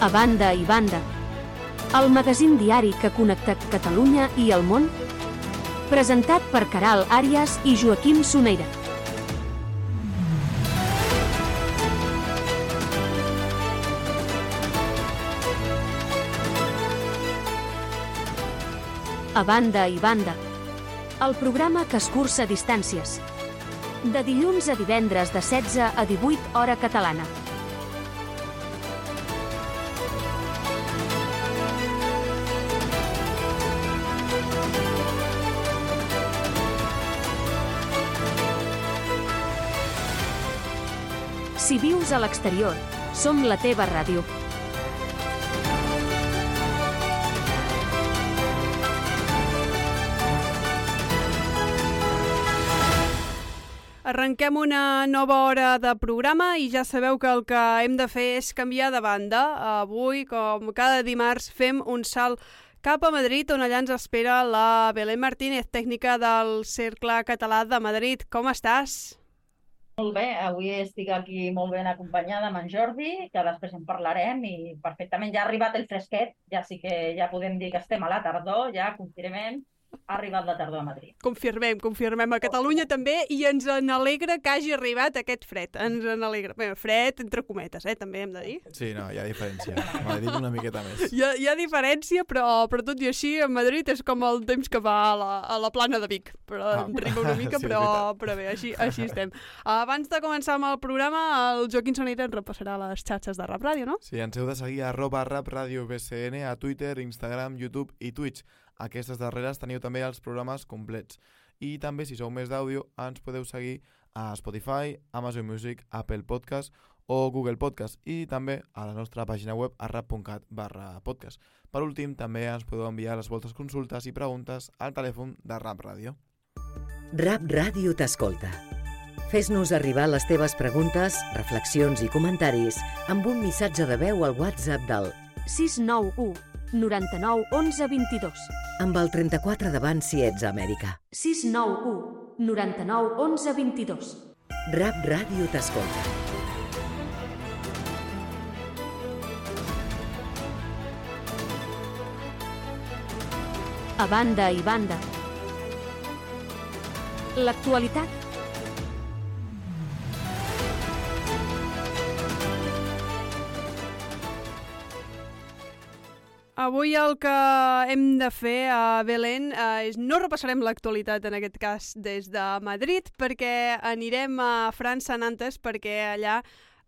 A banda i banda el magazín diari que connecta Catalunya i el món presentat per Caral Àrias i Joaquim Soneira. A banda i banda el programa que escurça distàncies de dilluns a divendres de 16 a 18 hora catalana. Si vius a l'exterior, som la teva ràdio. Arrenquem una nova hora de programa i ja sabeu que el que hem de fer és canviar de banda. Avui, com cada dimarts, fem un salt cap a Madrid, on allà ens espera la Belén Martínez, tècnica del Cercle Català de Madrid. Com estàs? Molt bé, avui estic aquí molt ben acompanyada amb en Jordi, que després en parlarem i perfectament. Ja ha arribat el fresquet, ja sí que ja podem dir que estem a la tardor, ja confirmem ha arribat la tardor a Madrid. Confirmem, confirmem. A Catalunya també i ens en alegra que hagi arribat aquest fred. Ens en alegra. Bé, fred entre cometes, eh, també hem de dir. Sí, no, hi ha diferència. A Madrid una miqueta més. Hi ha, hi ha diferència, però, però tot i així, a Madrid és com el temps que va a la, a la plana de Vic. Però ah, rima una mica, sí, però, però bé, així, així estem. Abans de començar amb el programa, el Joaquim Sonita ens repassarà les xarxes de Rap Ràdio, no? Sí, ens heu de seguir a arroba Rap Ràdio BCN a Twitter, Instagram, YouTube i Twitch. Aquestes darreres teniu també els programes complets. I també, si sou més d'àudio, ens podeu seguir a Spotify, Amazon Music, Apple Podcast o Google Podcast i també a la nostra pàgina web a rap.cat barra podcast. Per últim, també ens podeu enviar les vostres consultes i preguntes al telèfon de Rap Ràdio. Rap Ràdio t'escolta. Fes-nos arribar les teves preguntes, reflexions i comentaris amb un missatge de veu al WhatsApp del 691 99 11 22. amb el 34 davant si ets a Amèrica. 691 99 11 22. Rap Ràdio t'escolta. A banda i banda. L'actualitat Avui el que hem de fer a Belén eh, és no repassarem l'actualitat en aquest cas des de Madrid perquè anirem a França, Nantes, perquè allà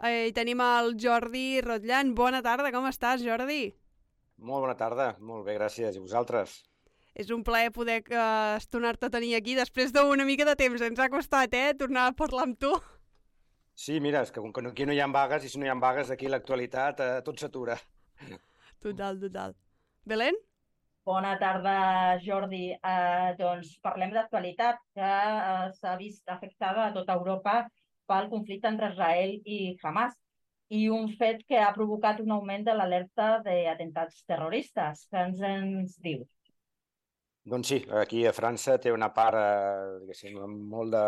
eh, hi tenim el Jordi Rotllan. Bona tarda, com estàs, Jordi? Molt bona tarda, molt bé, gràcies. I vosaltres? És un plaer poder eh, estonar-te a tenir aquí després d'una mica de temps. Ens ha costat, eh, tornar a parlar amb tu. Sí, mira, és que com que no- aquí no hi ha vagues, i si no hi ha vagues, aquí l'actualitat eh, tot s'atura. Total, total. Belén? Bona tarda, Jordi. Eh, doncs parlem d'actualitat que eh, s'ha vist afectada a tota Europa pel conflicte entre Israel i Hamas i un fet que ha provocat un augment de l'alerta d'atemptats terroristes. Què ens ens dius? Doncs sí, aquí a França té una part, eh, diguéssim, molt de,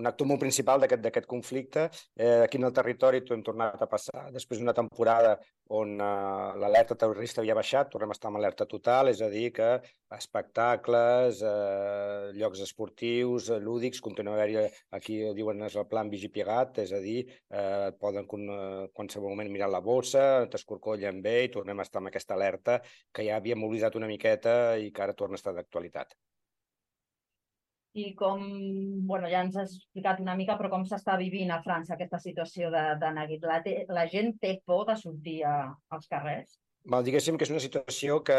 un actor molt principal d'aquest d'aquest conflicte. Eh, aquí en el territori t'ho hem tornat a passar després d'una temporada on uh, l'alerta terrorista havia baixat, tornem a estar amb alerta total, és a dir, que espectacles, uh, llocs esportius, uh, lúdics, continua haver-hi, aquí diuen és el plan vigipiegat, és a dir, uh, poden uh, qualsevol moment mirar la bossa, t'escorcollen bé i tornem a estar amb aquesta alerta que ja havíem oblidat una miqueta i que ara torna a estar d'actualitat i com, bueno, ja ens has explicat una mica, però com s'està vivint a França aquesta situació de, de neguit? La, la gent té por de sortir a, als carrers? Val, diguéssim que és una situació que,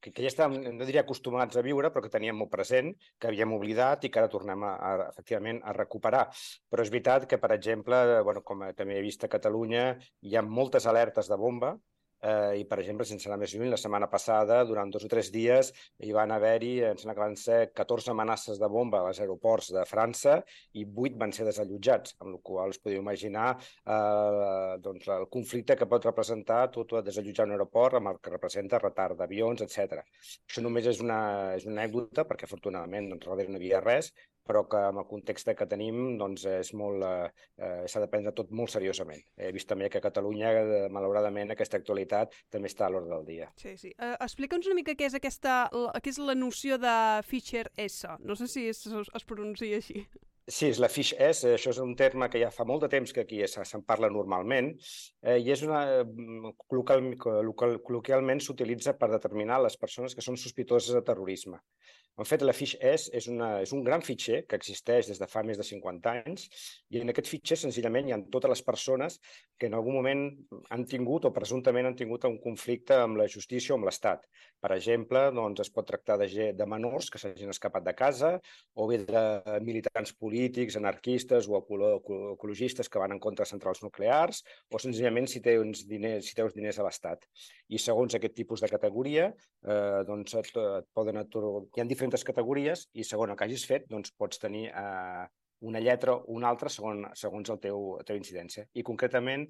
que, que ja estàvem, no diria acostumats a viure, però que teníem molt present, que havíem oblidat i que ara tornem a, a, efectivament a recuperar. Però és veritat que, per exemple, bueno, com també he vist a Catalunya, hi ha moltes alertes de bomba, Eh, I, per exemple, sense anar més lluny, la setmana passada, durant dos o tres dies, hi van haver-hi, em sembla que van ser 14 amenaces de bomba als aeroports de França i 8 van ser desallotjats, amb la qual us podeu imaginar eh, doncs, el conflicte que pot representar tot a desallotjar un aeroport amb el que representa retard d'avions, etc. Això només és una, és una anècdota, perquè afortunadament doncs, darrere no hi havia res, però que amb el context que tenim doncs, és molt, eh, eh, s'ha de prendre tot molt seriosament. He vist també que a Catalunya, eh, malauradament, aquesta actualitat també està a l'ordre del dia. Sí, sí. Uh, Explica'ns una mica què és, aquesta, la, què és la noció de Fischer S. No sé si es, es pronuncia així. Sí, és la Fish S, això és un terme que ja fa molt de temps que aquí se'n parla normalment, eh, i és una, local, local, col·loquialment s'utilitza per determinar les persones que són sospitoses de terrorisme. En fet, la Fish S és, una, és un gran fitxer que existeix des de fa més de 50 anys i en aquest fitxer senzillament hi ha totes les persones que en algun moment han tingut o presumptament han tingut un conflicte amb la justícia o amb l'Estat. Per exemple, doncs, es pot tractar de, de menors que s'hagin escapat de casa o bé de militants polítics, anarquistes o ecologistes que van en contra de centrals nuclears o senzillament si tens diners, si teus diners a l'Estat. I segons aquest tipus de categoria, eh, doncs et, et poden atorgar... Hi ha diferents diferents categories i segons el que hagis fet doncs pots tenir eh, una lletra o una altra segons, segons el teu, la teva incidència. I concretament,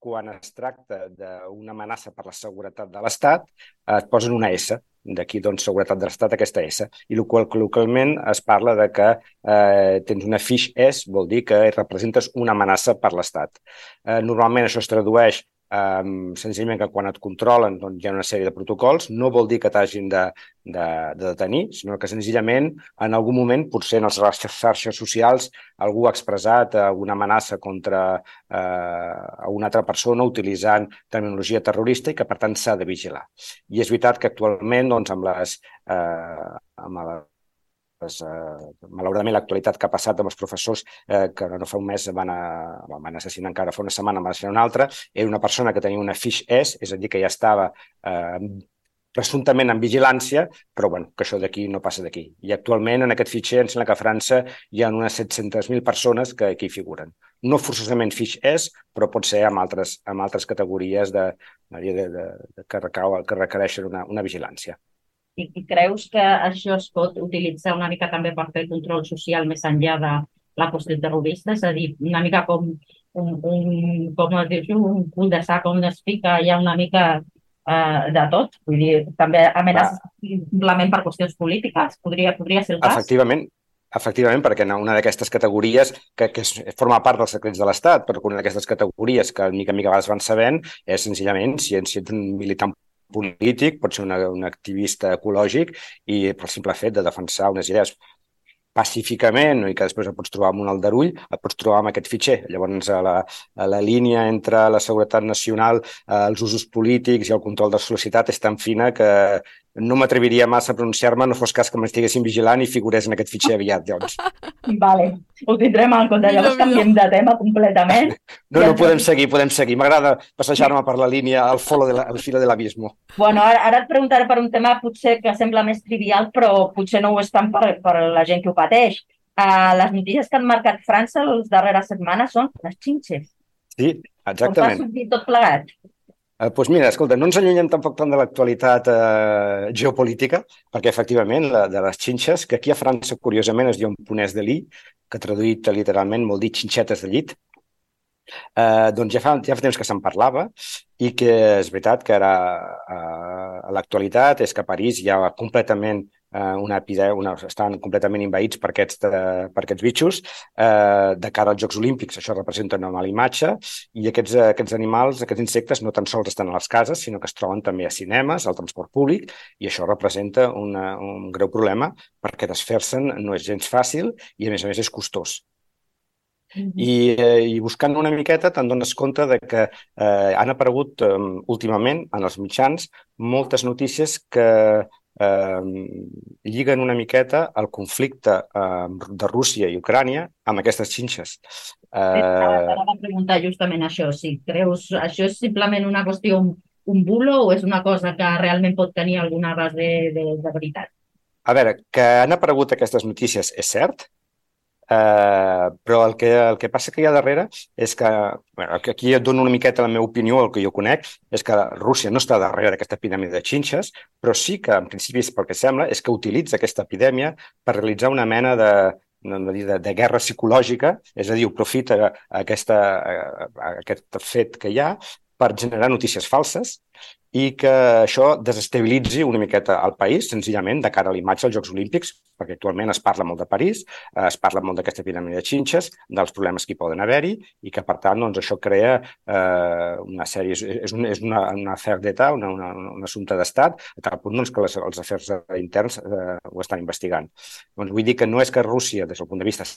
quan es tracta d'una amenaça per la seguretat de l'Estat, eh, et posen una S, d'aquí doncs seguretat de l'Estat aquesta S, i el qual localment es parla de que eh, tens una fish S, vol dir que representes una amenaça per l'Estat. Eh, normalment això es tradueix Um, senzillament que quan et controlen doncs, hi ha una sèrie de protocols, no vol dir que t'hagin de, de, de detenir, sinó que senzillament en algun moment, potser en les xarxes socials, algú ha expressat alguna amenaça contra uh, una altra persona utilitzant terminologia terrorista i que per tant s'ha de vigilar. I és veritat que actualment doncs, amb les, uh, amb la pues, eh, malauradament l'actualitat que ha passat amb els professors eh, que no fa un mes van, a, van assassinar encara fa una setmana, van assassinar una altra, era una persona que tenia una fish S, és a dir, que ja estava eh, presumptament en vigilància, però bueno, que això d'aquí no passa d'aquí. I actualment en aquest fitxer em sembla que a França hi ha unes 700.000 persones que aquí figuren. No forçosament fish S, però pot ser amb altres, amb altres categories de, de, de, de, que, recau, que requereixen una, una vigilància. I, I creus que això es pot utilitzar una mica també per fer control social més enllà de la qüestió terrorista? És a dir, una mica com un, un com es diu, un cul de sac on es fica hi ha una mica eh, de tot. Vull dir, també amenaces simplement per qüestions polítiques. Podria, podria ser el cas? Efectivament, Efectivament, perquè en una d'aquestes categories que, que forma part dels secrets de l'Estat, però una d'aquestes categories que mica en mica vas van sabent és senzillament si, si ets un militant polític, pot ser una, un activista ecològic i pel simple fet de defensar unes idees pacíficament i que després et pots trobar amb un aldarull, et pots trobar amb aquest fitxer. Llavors, a la, a la línia entre la seguretat nacional, eh, els usos polítics i el control de la societat és tan fina que no m'atreviria massa a pronunciar-me, no fos cas que m'estiguessin vigilant i figurés en aquest fitxer aviat, doncs. Vale, ho tindrem en compte. Llavors canviem de tema completament. No, no, podem seguir, podem seguir. M'agrada passejar-me per la línia al, folo de la, al filo de l'abismo. Bueno, ara, ara et preguntaré per un tema potser que sembla més trivial, però potser no ho és tant per, per la gent que ho pateix. Uh, les notícies que han marcat França les darreres setmanes són les xinxes. Sí, exactament. Com va sortir tot plegat? Eh, doncs mira, escolta, no ens allunyem tampoc tant de l'actualitat eh, geopolítica, perquè efectivament la, de les xinxes, que aquí a França curiosament es diu un ponès de lit, que traduït literalment vol dir xinxetes de llit, eh, doncs ja fa, ja fa temps que se'n parlava i que és veritat que ara eh, a l'actualitat és que París ha completament eh, una epidèmia, una, estan completament envaïts per aquests, eh, per aquests bitxos. Eh, de cara als Jocs Olímpics, això representa una mala imatge, i aquests, eh, aquests animals, aquests insectes, no tan sols estan a les cases, sinó que es troben també a cinemes, al transport públic, i això representa una, un greu problema perquè desfer-se'n no és gens fàcil i, a més a més, és costós. I, eh, I buscant una miqueta te'n dones compte de que eh, han aparegut eh, últimament en els mitjans moltes notícies que eh, lliguen una miqueta el conflicte eh, de Rússia i Ucrània amb aquestes xinxes. Eh... Ara va preguntar justament això, si creus això és simplement una qüestió, un bulo o és una cosa que realment pot tenir alguna base de, de, de veritat? A veure, que han aparegut aquestes notícies és cert, Uh, però el que, el que passa que hi ha darrere és que, bueno, aquí et dono una miqueta la meva opinió, el que jo conec, és que Rússia no està darrere d'aquesta epidèmia de xinxes, però sí que, en principi, pel que sembla, és que utilitza aquesta epidèmia per realitzar una mena de, de, de guerra psicològica, és a dir, aprofita aquesta, aquest fet que hi ha per generar notícies falses i que això desestabilitzi una miqueta el país, senzillament, de cara a l'imatge dels Jocs Olímpics, perquè actualment es parla molt de París, eh, es parla molt d'aquesta epidèmia de xinxes, dels problemes que hi poden haver-hi, i que, per tant, doncs, això crea eh, una sèrie... És, un, és una, una afer d'etat, una, una, un assumpte d'estat, a tal punt doncs, que les, els afers interns eh, ho estan investigant. Doncs vull dir que no és que Rússia, des del punt de vista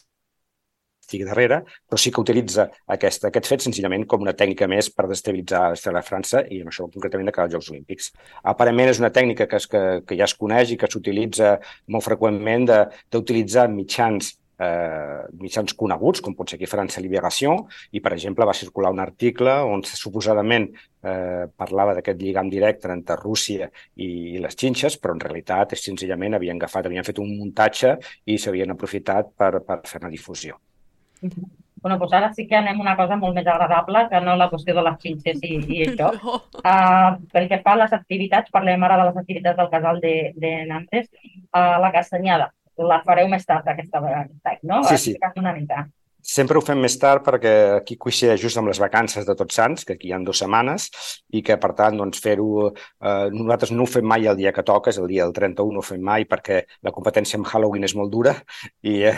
estigui darrere, però sí que utilitza aquest, aquest fet senzillament com una tècnica més per destabilitzar la França i amb això concretament de cada Jocs Olímpics. Aparentment és una tècnica que, es, que, que ja es coneix i que s'utilitza molt freqüentment d'utilitzar mitjans eh, mitjans coneguts, com pot ser aquí França Liberació, i, per exemple, va circular un article on suposadament eh, parlava d'aquest lligam directe entre Rússia i les xinxes, però en realitat és senzillament havien agafat, havien fet un muntatge i s'havien aprofitat per, per fer una difusió. Bueno, doncs ara sí que anem a una cosa molt més agradable que no la qüestió de les xinxes i, i això. No. Uh, pel que fa a les activitats, parlem ara de les activitats del casal de, de Nantes. Uh, la castanyada, la fareu més tard aquesta vegada, no? Sí, sí. Una mica. Sempre ho fem més tard perquè aquí coincideix just amb les vacances de Tots Sants, que aquí hi ha dues setmanes, i que, per tant, doncs, fer-ho... Eh, nosaltres no ho fem mai el dia que toca, és el dia del 31 no ho fem mai perquè la competència amb Halloween és molt dura i, eh,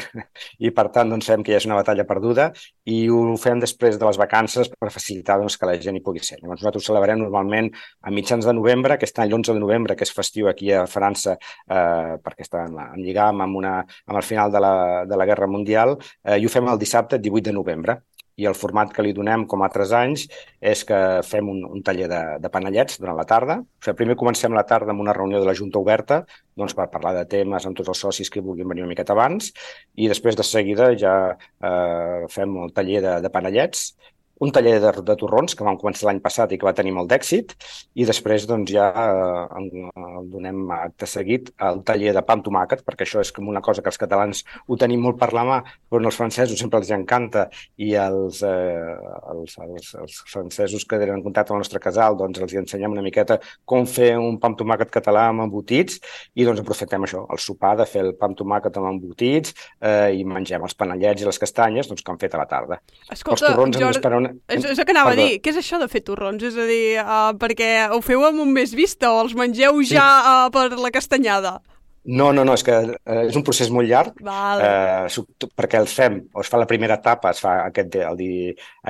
i per tant, doncs, sabem que ja és una batalla perduda i ho fem després de les vacances per facilitar doncs, que la gent hi pugui ser. Llavors, nosaltres ho celebrem normalment a mitjans de novembre, aquest any l'11 de novembre, que és festiu aquí a França, eh, perquè està en, en lligam amb, una, amb el final de la, de la Guerra Mundial, eh, i ho fem el dissabte dissabte 18 de novembre. I el format que li donem, com altres anys, és que fem un, un taller de, de panellets durant la tarda. O sigui, primer comencem la tarda amb una reunió de la Junta Oberta doncs, per parlar de temes amb tots els socis que vulguin venir una miqueta abans. I després de seguida ja eh, fem el taller de, de panellets un taller de, de torrons que vam començar l'any passat i que va tenir molt d'èxit i després doncs, ja eh, el donem acte seguit al taller de pa amb tomàquet, perquè això és com una cosa que els catalans ho tenim molt per la mà, però als francesos sempre els encanta i els, eh, els, els, els francesos que tenen contacte amb el nostre casal doncs els hi ensenyem una miqueta com fer un pa amb tomàquet català amb embotits i doncs aprofitem això, el sopar de fer el pa amb tomàquet amb embotits eh, i mengem els panellets i les castanyes doncs, que han fet a la tarda. Escolta, els torrons Jordi. És, és el que anava Perdó. a dir. Què és això de fer torrons? És a dir, uh, perquè ho feu amb un més vista o els mengeu sí. ja uh, per la castanyada? No, no, no, és que eh, és un procés molt llarg, Val. eh, perquè els fem, o es fa la primera etapa, es fa aquest, el di,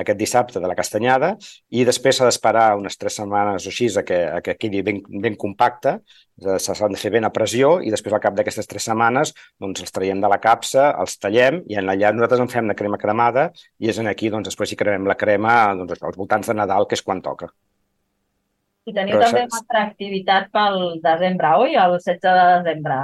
aquest dissabte de la castanyada, i després s'ha d'esperar unes tres setmanes o així a que, a que quedi ben, ben compacte, s'han de fer ben a pressió, i després al cap d'aquestes tres setmanes doncs, els traiem de la capsa, els tallem, i en allà nosaltres en fem la crema cremada, i és en aquí, doncs, després hi cremem la crema doncs, als voltants de Nadal, que és quan toca. I teniu Però també una altra activitat pel desembre, oi? El 16 de desembre.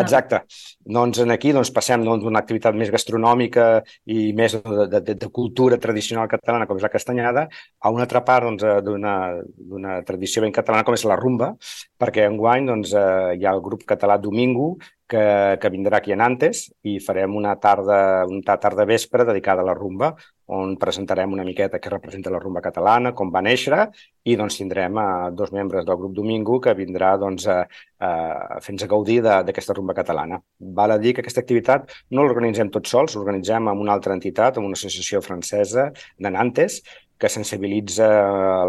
Exacte. Doncs aquí doncs, passem doncs, d'una activitat més gastronòmica i més de, de, de cultura tradicional catalana, com és la castanyada, a una altra part doncs, eh, d'una doncs, tradició ben catalana, com és la rumba, perquè enguany doncs, eh, hi ha el grup català Domingo, que, que vindrà aquí a Nantes i farem una tarda, una tarda vespre dedicada a la rumba, on presentarem una miqueta què representa la rumba catalana, com va néixer, i doncs tindrem a eh, dos membres del grup Domingo que vindrà doncs, a, a fer-nos gaudir d'aquesta rumba catalana. Val a dir que aquesta activitat no l'organitzem tots sols, l'organitzem amb una altra entitat, amb una associació francesa de Nantes, que sensibilitza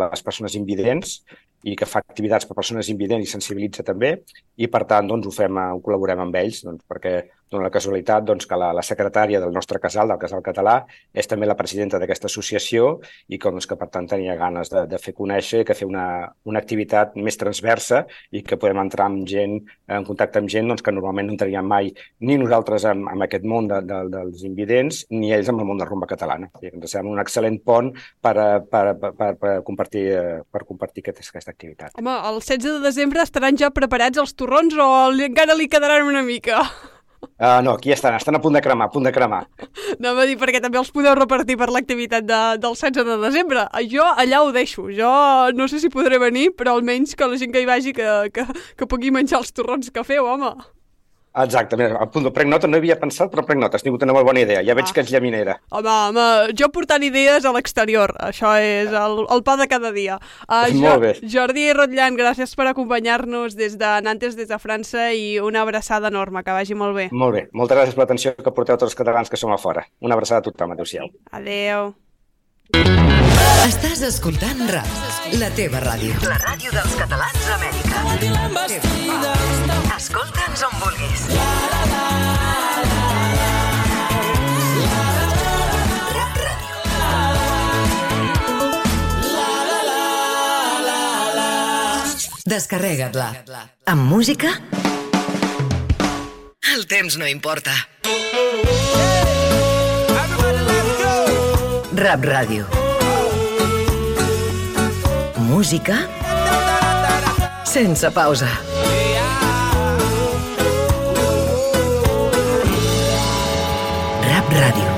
les persones invidents i que fa activitats per persones invidents i sensibilitza també, i per tant doncs, ho, fem, ho col·laborem amb ells, doncs, perquè dona la casualitat doncs, que la, la secretària del nostre casal, del casal català, és també la presidenta d'aquesta associació i com, doncs, que per tant tenia ganes de, de fer conèixer i que fer una, una activitat més transversa i que podem entrar amb gent, en contacte amb gent doncs, que normalment no entraríem mai ni nosaltres en, en aquest món de, de, dels invidents ni ells amb el món de rumba catalana. I ens sembla un excel·lent pont per, per, per, per, per compartir, per compartir aquesta, aquesta activitat. Home, el 16 de desembre estaran ja preparats els torrons o encara li quedaran una mica? Uh, no, aquí estan, estan a punt de cremar, a punt de cremar. No, va dir, perquè també els podeu repartir per l'activitat de, del 16 de desembre. Jo allà ho deixo. Jo no sé si podré venir, però almenys que la gent que hi vagi que, que, que pugui menjar els torrons que feu, home. Exacte, mira, a punt, prenc nota, no havia pensat, però prenc nota, has tingut una molt bona idea, ja veig ah. que ets llaminera. Home, home, jo portant idees a l'exterior, això és el, el pa de cada dia. Uh, jo, molt bé. Jordi Rotllant, gràcies per acompanyar-nos des de Nantes, des de França, i una abraçada enorme, que vagi molt bé. Molt bé, moltes gràcies per l'atenció que porteu tots els catalans que som a fora. Una abraçada a tothom, adéu-siau. Adéu. Estàs escoltant RAC, la teva ràdio. La ràdio dels catalans d'Amèrica. Escolta'ns Descarrega't-la. Amb música? El temps no importa. Rap Ràdio. Música sense pausa. Rap Ràdio.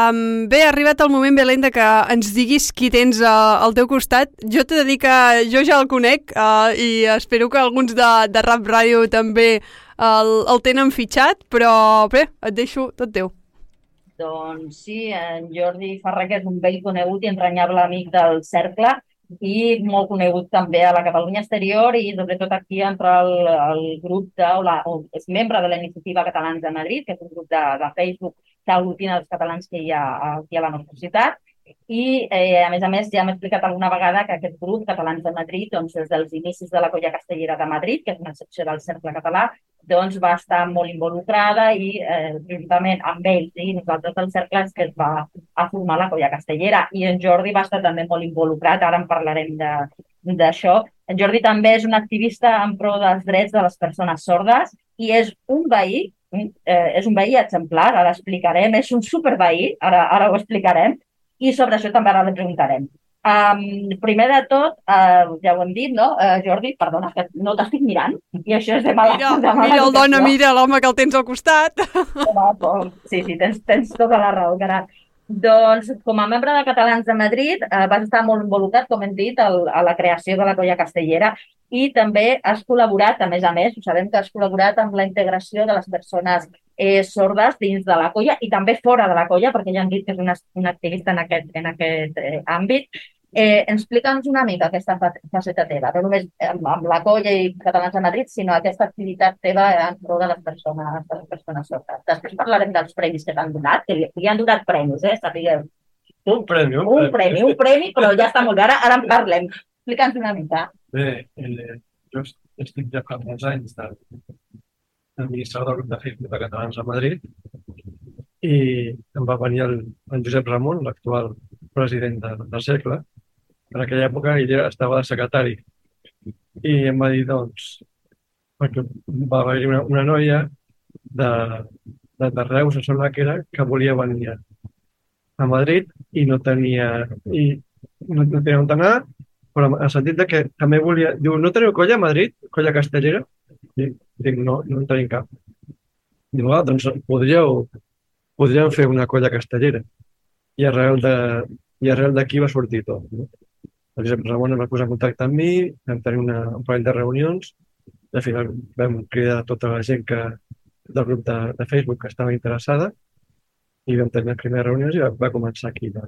Um, bé, ha arribat el moment, Belén, de que ens diguis qui tens uh, al teu costat. Jo t'he de dir que jo ja el conec uh, i espero que alguns de, de Rap Ràdio també el, el tenen fitxat, però bé, et deixo tot teu. Doncs sí, en Jordi Ferrer, que és un vell conegut i entranyable amic del Cercle i molt conegut també a la Catalunya exterior i sobretot aquí entre el, el grup de, o, la, o és membre de la Iniciativa Catalans de Madrid, que és un grup de, de Facebook que aglutina els catalans que hi ha aquí a la nostra ciutat. I, eh, a més a més, ja hem explicat alguna vegada que aquest grup, Catalans de Madrid, doncs, des dels inicis de la Colla Castellera de Madrid, que és una secció del Cercle Català, doncs va estar molt involucrada i eh, juntament amb ells i nosaltres del Cercle és que es va a formar la Colla Castellera. I en Jordi va estar també molt involucrat, ara en parlarem d'això. En Jordi també és un activista en pro dels drets de les persones sordes i és un veí, eh, és un veí exemplar, ara explicarem, és un superveí, ara, ara ho explicarem, i sobre això també ara li preguntarem. Um, primer de tot, uh, ja ho hem dit, no? Uh, Jordi, perdona, que no t'estic mirant, i això és de mala... Mira, de mala mira el dona, mira l'home que el tens al costat. Doncs, sí, sí, tens, tens tota la raó, carat. Doncs, com a membre de Catalans de Madrid, eh, vas estar molt involucrat, com hem dit, al, a la creació de la colla castellera i també has col·laborat, a més a més, ho sabem que has col·laborat amb la integració de les persones eh, sordes dins de la colla i també fora de la colla, perquè ja han dit que és una, una activista en aquest, en aquest eh, àmbit. Eh, explica'ns una mica aquesta fa- faceta teva, no només amb, la colla i Catalans de Madrid, sinó aquesta activitat teva en pro de les persones, de les persones sordes. Després parlarem dels premis que t'han donat, que li, li han donat premis, eh, sapigueu. Un premi, un, Un premi, un premi, però ja està molt bé, ara, ara en parlem. Explica'ns una mica. Bé, eh, jo estic ja fa molts anys de- d'administrador del grup de Facebook de Catalans a Madrid i em va venir el, el Josep Ramon, l'actual president de, del Cercle. En aquella època ell estava de secretari i em va dir, doncs, perquè va haver-hi una, una noia de, de, de Reus, em sembla que era, que volia venir a, Madrid i no tenia, i no, no tenia on anar, però en el sentit de que també volia... Diu, no teniu colla a Madrid? Colla castellera? Dic, dic no, no en tenim cap. Diu, ah, doncs podríeu, podríem fer una colla castellera. I de, i arrel d'aquí va sortir tot. No? Per exemple, Ramon va posar en contacte amb mi, vam tenir una, un parell de reunions, i al final vam cridar tota la gent que, del grup de, de Facebook que estava interessada i vam tenir les primeres reunions i va, va començar aquí la,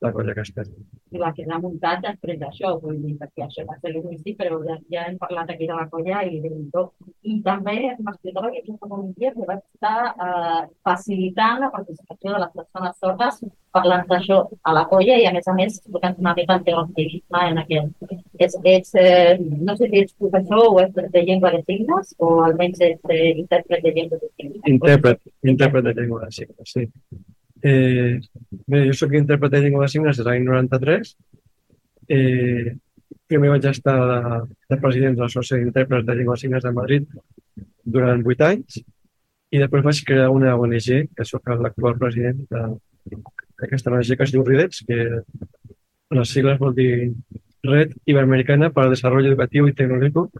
la colla castellera. I va quedar muntat després d'això, vull dir, perquè això va ser l'inici, però ja, ja hem parlat aquí de la colla i de tot. I també m'explicava que aquesta comunitat que va estar eh, facilitant la participació de les persones sordes parlant d'això a la colla i a més a més explicant una mica el teu activisme en aquell. Ets, ets, eh, no sé si ets professor o ets de llengua de signes o almenys ets eh, intèrpret de llengua de signes. Intèrpret, intèrpret de llengua de signes, sí. Eh, bé, jo sóc intèrpret de llengua de signes des de l'any 93. Eh, primer vaig estar de, de president de l'Associació d'Intèrprets de Llengua de Signes de Madrid durant vuit anys i després vaig crear una ONG, que sóc l'actual president d'aquesta ONG que es diu RIDETS, que les sigles vol dir Red Iberoamericana para el Desarrollo Educativo y Tecnológico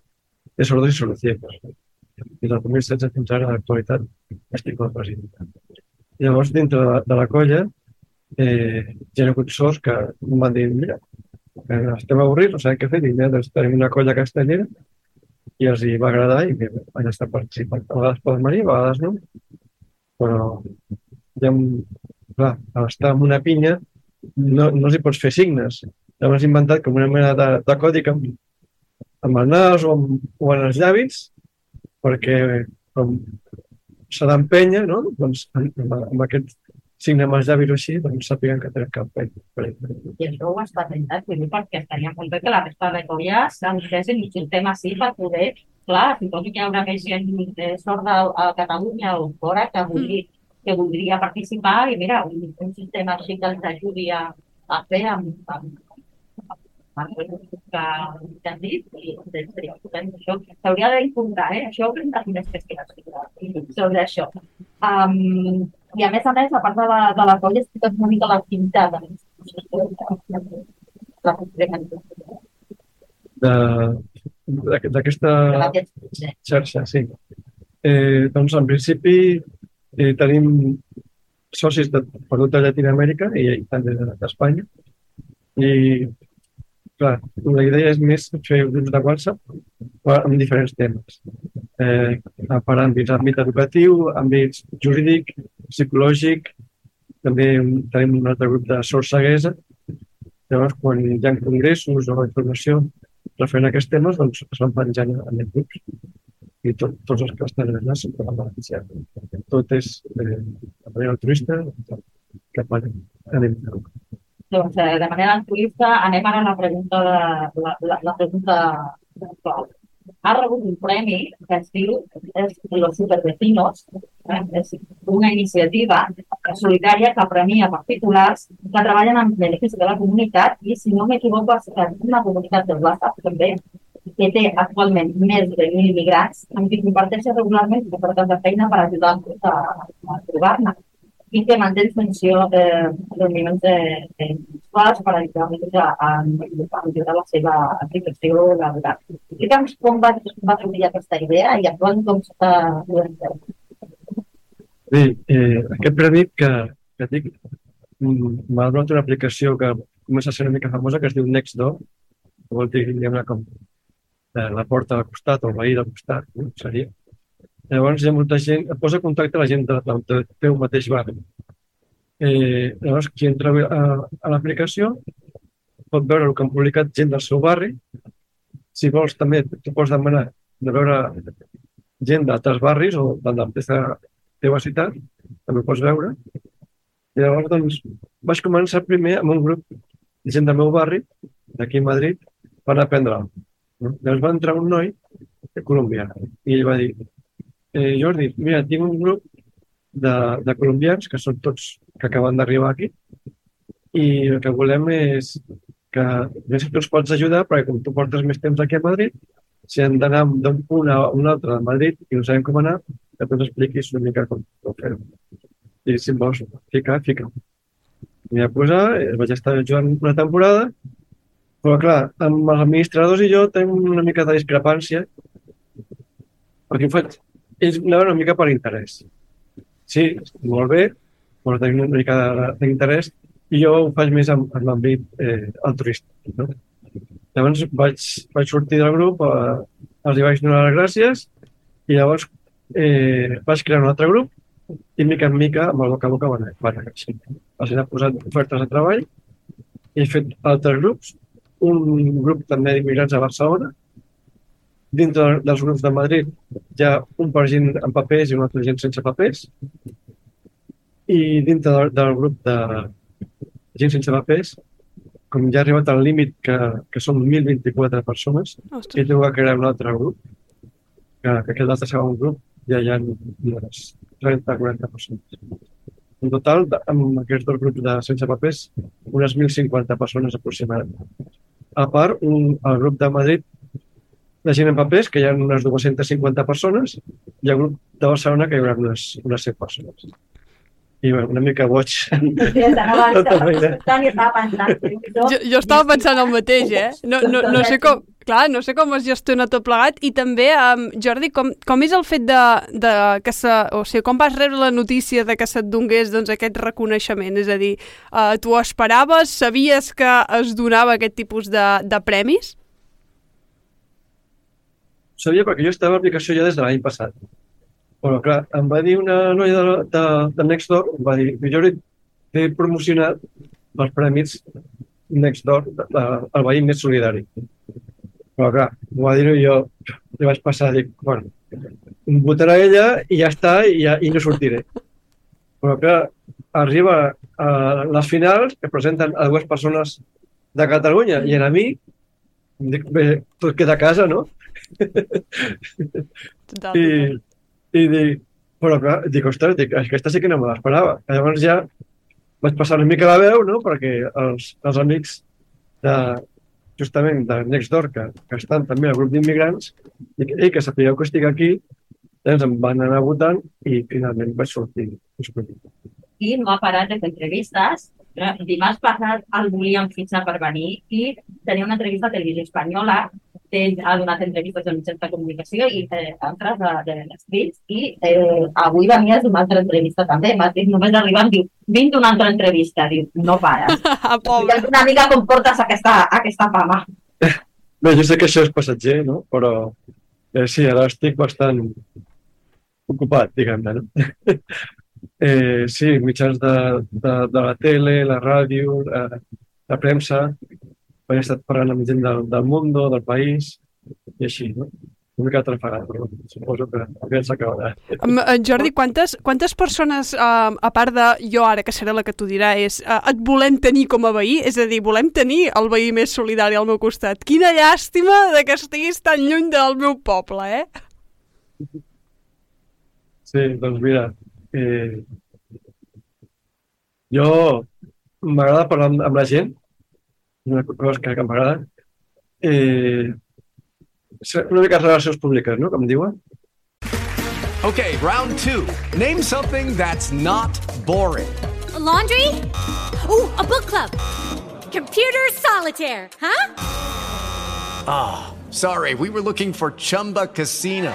de Sordos y Soluciones. Des del 2016 fins ara, a l'actualitat, estic com a president. Llavors, dintre de, de la colla, eh, hi ha hagut sorts que em van dir, mira, estem avorrits, no sabem què fer, i mira, doncs tenim una colla castellera i els hi va agradar i bé, van estar participant. A vegades poden venir, a vegades no, però ja, clar, al estar en una pinya no, no els hi pots fer signes. Llavors has inventat com una mena de, de còdic amb, amb el nas o, amb, o en els llavis perquè com s'ha d'empènyer, no? doncs amb, amb aquest signe llavis o així, doncs sàpiguen que tenen cap penya. I això ho has patentat, vull dir, perquè estaria molt bé que la resta de colles s'entessin i tema així per poder, clar, suposo que hi haurà més gent eh, sorda a Catalunya o fora que voldria, que voldria participar i mira, un, un sistema així que els ajudi a, a fer amb, amb, que, que han dit i seria estupend. Això s'hauria d'informar, eh? Això hauríem de fer més investigació sobre això. Um, I a més a més, a part de la, de la colla, és una mica l'activitat. D'aquesta xarxa, sí. Eh, doncs, en principi, eh, tenim socis de, per tota Llatinoamèrica i, i també d'Espanya. I clar, la idea és més fer grups de WhatsApp amb diferents temes. Eh, per àmbits, àmbit educatiu, àmbits jurídic, psicològic, també tenim un altre grup de sorceguesa. Llavors, quan hi ha congressos o informació referent a aquests temes, doncs es van penjant en els grups i tot, tots els que estan allà se'n poden beneficiar. Tot és eh, de manera altruista, que anem a doncs, eh, de manera altruista, anem ara a la pregunta, de, la, la, la pregunta actual. Ha rebut un premi que es diu Los Supervecinos, és una iniciativa solidària que premia particulars que treballen en benefici de la comunitat i, si no m'equivoco, és una comunitat de WhatsApp també que té actualment més de 1.000 migrants amb qui comparteix regularment ofertes de feina per ajudar-los a, a trobar-ne i que manté en funció de reunions de, de escoles per ajudar a, a, a millorar la seva aplicació laboral. Explica'ns com va, va sortir aquesta idea i actualment com s'està duent a Bé, eh, aquest premi que, que dic m'ha donat una aplicació que comença a ser una mica famosa que es diu Nextdoor, que vol dir diguem com eh, la porta al costat o el veí del costat, no? seria. Llavors hi ha molta gent, et posa contacte la gent de, del de, teu mateix barri. Eh, llavors, qui entra a, a l'aplicació pot veure el que han publicat gent del seu barri. Si vols, també tu pots demanar de veure gent d'altres barris o de la teva ciutat, també pots veure. I llavors, doncs, vaig començar primer amb un grup de gent del meu barri, d'aquí a Madrid, per aprendre No? Llavors va entrar un noi de colombià i ell va dir eh, Jordi, mira, tinc un grup de, de colombians que són tots que acaben d'arribar aquí i el que volem és que no sé si tu ens pots ajudar perquè com tu portes més temps aquí a Madrid si hem d'anar d'un punt a un altre a Madrid i no sabem com anar que tu ens expliquis una mica com, com fer-ho i si em vols ficar, fica. M'hi vaig posar, vaig estar jugant una temporada però clar, amb els administradors i jo tenim una mica de discrepància. Perquè ho faig ells anaven una mica per interès. Sí, molt bé, però tenim una mica d'interès i jo ho faig més en, en l'àmbit eh, altruista. No? Llavors vaig, vaig sortir del grup, eh, els hi vaig donar les gràcies i llavors eh, vaig crear un altre grup i mica en mica amb el boca a boca van, van créixer. Els he posat ofertes de treball, he fet altres grups, un grup també d'immigrants a Barcelona, dintre dels grups de Madrid hi ha un per gent amb papers i un altre gent sense papers i dintre del, del grup de, gent sense papers, com ja ha arribat al límit que, que són 1.024 persones, Ostres. he tingut que crear un altre grup, que, que aquest altre segon grup ja hi ha unes 30-40 persones. En total, amb aquests dos grups de sense papers, unes 1.050 persones aproximadament. A part, un, el grup de Madrid de gent amb papers, que hi ha unes 250 persones, i el grup de Barcelona, que hi haurà unes, unes 100 persones. I bueno, una mica boig. Tota pensant. Jo, jo estava pensant el mateix, eh? No, no, no sé com... Clar, no sé com es gestiona tot plegat i també, um, Jordi, com, com és el fet de, de que se, o sigui, com vas rebre la notícia de que se't donés doncs, aquest reconeixement? És a dir, uh, tu ho esperaves? Sabies que es donava aquest tipus de, de premis? Sabia perquè jo estava a l'aplicació ja des de l'any passat. Però, clar, em va dir una noia de, de, de Nextdoor, em va dir, Jordi, t'he promocionat els premis Nextdoor, el veí més solidari. Però, clar, m'ho va dir jo li vaig passar, dic, bueno, em votarà ella i ja està, i, ja, i no sortiré. Però, clar, arriba a les finals, que presenten a dues persones de Catalunya i a mi, dic, bé, tot queda a casa, no? I, i dic, però clar, dic, ostres, dic, aquesta sí que no me l'esperava. Llavors ja vaig passar una mica la veu, no?, perquè els, els amics de, justament de Nextdoor, que, que estan també al grup d'immigrants, dic, ei, que sapigueu que estic aquí, doncs em van anar votant i finalment vaig sortir. i no ha parat fer entrevistes. Dimarts passat el volíem fitxar per venir i tenia una entrevista a Televisió Espanyola, ell ha donat entrevistes a mitjans de comunicació i eh, altres de, de l'escrits i eh, avui venies d'una altra entrevista també. M'has dit, només arribar, em diu, vinc d'una altra entrevista, diu, no pares. Ah, pobre. una mica com portes aquesta, aquesta fama. Bé, jo sé que això és passatger, no?, però eh, sí, ara estic bastant ocupat, diguem-ne, no? eh, sí, mitjans de, de, de la tele, la ràdio, eh, la premsa, he estat parlant amb gent del, del món, del país, i així, no? Una mica atrafegat, però suposo que aviat s'acabarà. Um, uh, Jordi, quantes, quantes persones, uh, a part de jo ara, que seré la que t'ho dirà, és, uh, et volem tenir com a veí? És a dir, volem tenir el veí més solidari al meu costat. Quina llàstima de que estiguis tan lluny del meu poble, eh? Sí, doncs mira, eh, jo m'agrada parlar amb, amb la gent, una cosa que, que m'agrada, eh, una mica relacions públiques, no?, com diuen. Okay, round two. Name something that's not boring. laundry? Ooh, a book club. Computer solitaire, huh? Ah, sorry, we were looking for Chumba Casino.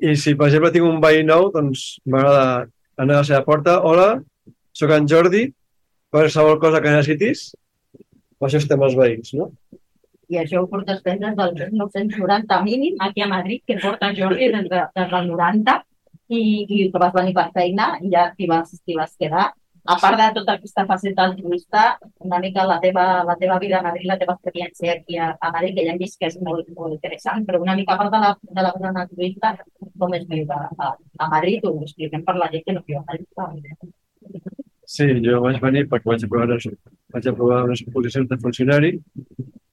I si, per exemple, tinc un veí nou, doncs m'agrada anar a la seva porta. Hola, sóc en Jordi, qualsevol cosa que necessitis, per això estem els veïns, no? I això ho portes des del 1990 mínim, aquí a Madrid, que porta Jordi des, de, des del 90, i, i que vas venir per feina i ja t'hi vas, vas quedar. A part de tota aquesta faceta altruista, una mica la teva, la teva vida a Madrid, la teva experiència aquí a, a Madrid, que ja hem vist que és molt, molt interessant, però una mica a part de la, de la vida altruista, com és viure a, a Madrid, ho expliquem per la gent que no viu a Madrid. Sí, jo vaig venir perquè vaig aprovar vaig aprovar unes posicions de funcionari,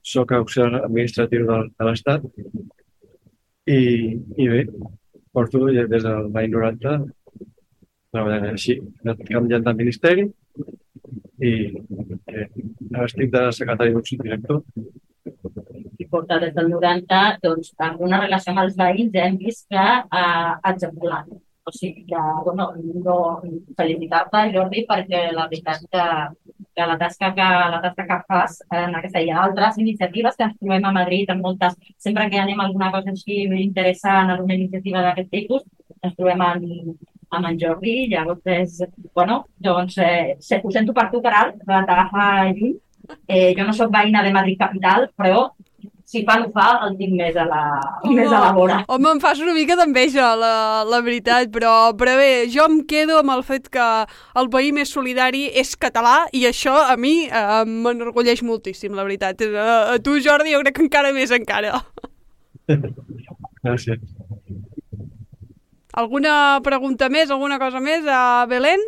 sóc auxiliar administratiu de, de l'Estat. I, i bé, porto des del l'any 90 treballant així, he anat canviant ministeri i eh, estic de secretari d'un subdirector. i porta des del 90, doncs, amb una relació amb els veïns hem vist que eh, exemplar. O sigui que, bueno, no, felicitar-te, Jordi, perquè la veritat que, que la tasca que, la tasca que fas en aquesta i en altres iniciatives que ens trobem a Madrid, en moltes, sempre que anem a alguna cosa així interessant, alguna iniciativa d'aquest tipus, ens trobem amb, amb en Jordi, llavors és, bueno, doncs eh, se- ho sento per tu, Caral, que t'agafa lluny. Eh, jo no sóc veïna de Madrid Capital, però si fa no fa, el tinc més a la, més a la vora. Home, em fas una mica d'enveja, la, la veritat, però, però bé, jo em quedo amb el fet que el veí més solidari és català i això a mi eh, m'enorgulleix moltíssim, la veritat. A, a tu, Jordi, jo crec que encara més encara. Gràcies. Alguna pregunta més, alguna cosa més a Belén?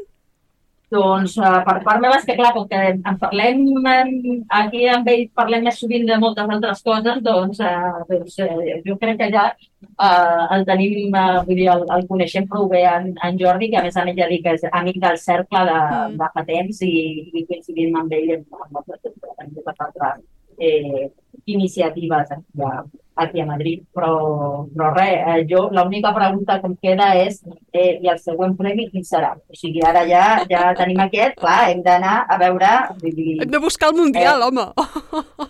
Doncs uh, per part meva és que clar, com que en parlem en, aquí amb ell parlem més sovint de moltes altres coses, doncs, uh, doncs uh, jo crec que ja uh, el tenim, uh, vull dir, el, el coneixem prou bé en, en Jordi, que a més a més ja dic que és amic del cercle de, Mm. de fa temps i, i coincidim amb ell en, en moltes altres eh, iniciatives aquí a, aquí a Madrid, però, però res, eh, jo l'única pregunta que em queda és eh, i el següent premi quin serà? O sigui, ara ja, ja tenim aquest, clar, hem d'anar a veure... Dir, Hem de buscar el Mundial, home.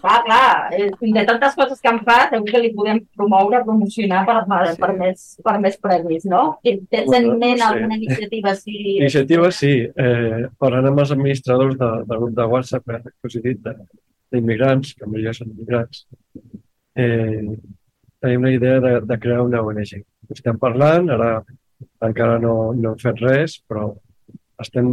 Clar, clar, eh, de tantes coses que em fa, segur que li podem promoure, promocionar per, per, per, més, per més premis, no? I Tens en ment sé. alguna iniciativa així? Iniciativa, sí. Eh, parlant amb els administradors de, del grup de WhatsApp, eh, que us he dit, de- d'immigrants, que la majoria són immigrants, eh, tenim una idea de, de crear una ONG. Estem parlant, ara encara no, no hem fet res, però estem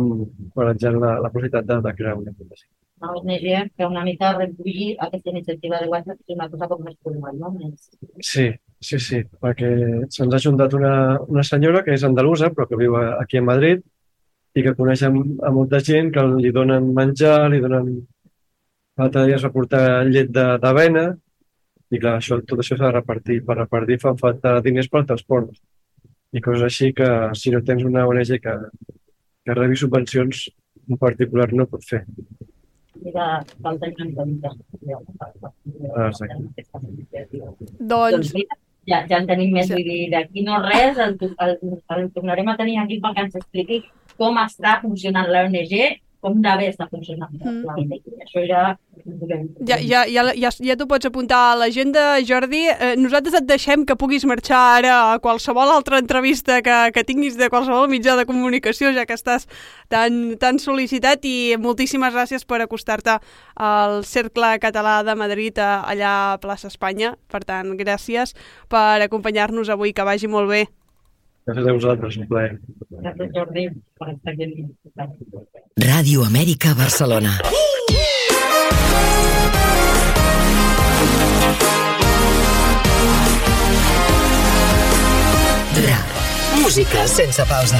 barrejant la, la possibilitat de, de crear una ONG. Una ONG que una mica recollir aquesta iniciativa de WhatsApp és una cosa com més formal, no? Més... Sí, sí, sí, perquè se'ns ha juntat una, una senyora que és andalusa, però que viu aquí a Madrid i que coneix a, a molta gent que li donen menjar, li donen... L'altre dia es va portar llet de- d'avena i clar, això, tot això s'ha de repartir. Per repartir fan falta diners per al transport i coses així que si no tens una ONG que, que rebi subvencions, un particular no pot fer. Mira, tenir en compte. Ah, exacte. Doncs... mira, ja, ja en tenim més, vull dir, d'aquí no res, el, el, el tornarem a tenir aquí perquè ens expliqui com està funcionant la ONG, com d'haver està funcionant Mm. la ONG. Això ja. Ja, ja, ja, ja, ja t'ho pots apuntar a l'agenda, Jordi. Eh, nosaltres et deixem que puguis marxar ara a qualsevol altra entrevista que, que tinguis de qualsevol mitjà de comunicació, ja que estàs tan, tan sol·licitat i moltíssimes gràcies per acostar-te al Cercle Català de Madrid a, allà a plaça Espanya. Per tant, gràcies per acompanyar-nos avui, que vagi molt bé. Gràcies a vosaltres, un plaer. Gràcies, Jordi, per estar aquí. Ràdio Amèrica Barcelona. Música sense pausa.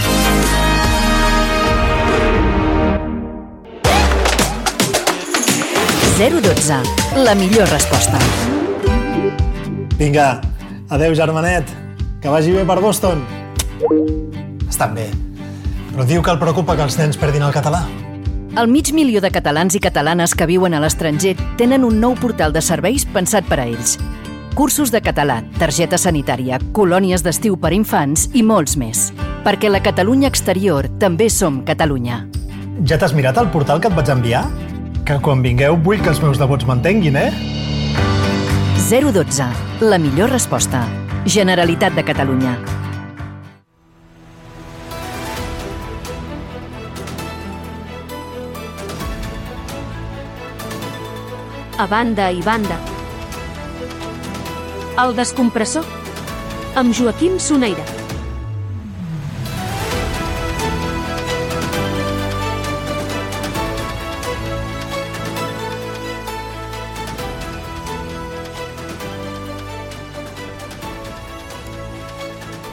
.012. La millor resposta. Vinga, adeu germanet, que vagi bé per Boston. Estan bé, però diu que el preocupa que els nens perdin el català. El mig milió de catalans i catalanes que viuen a l'estranger tenen un nou portal de serveis pensat per a ells. Cursos de català, targeta sanitària, colònies d'estiu per infants i molts més. Perquè la Catalunya exterior també som Catalunya. Ja t'has mirat el portal que et vaig enviar? Que quan vingueu vull que els meus devots m'entenguin, eh? 012. La millor resposta. Generalitat de Catalunya. A banda i banda. El descompressor. Amb Joaquim Soneira.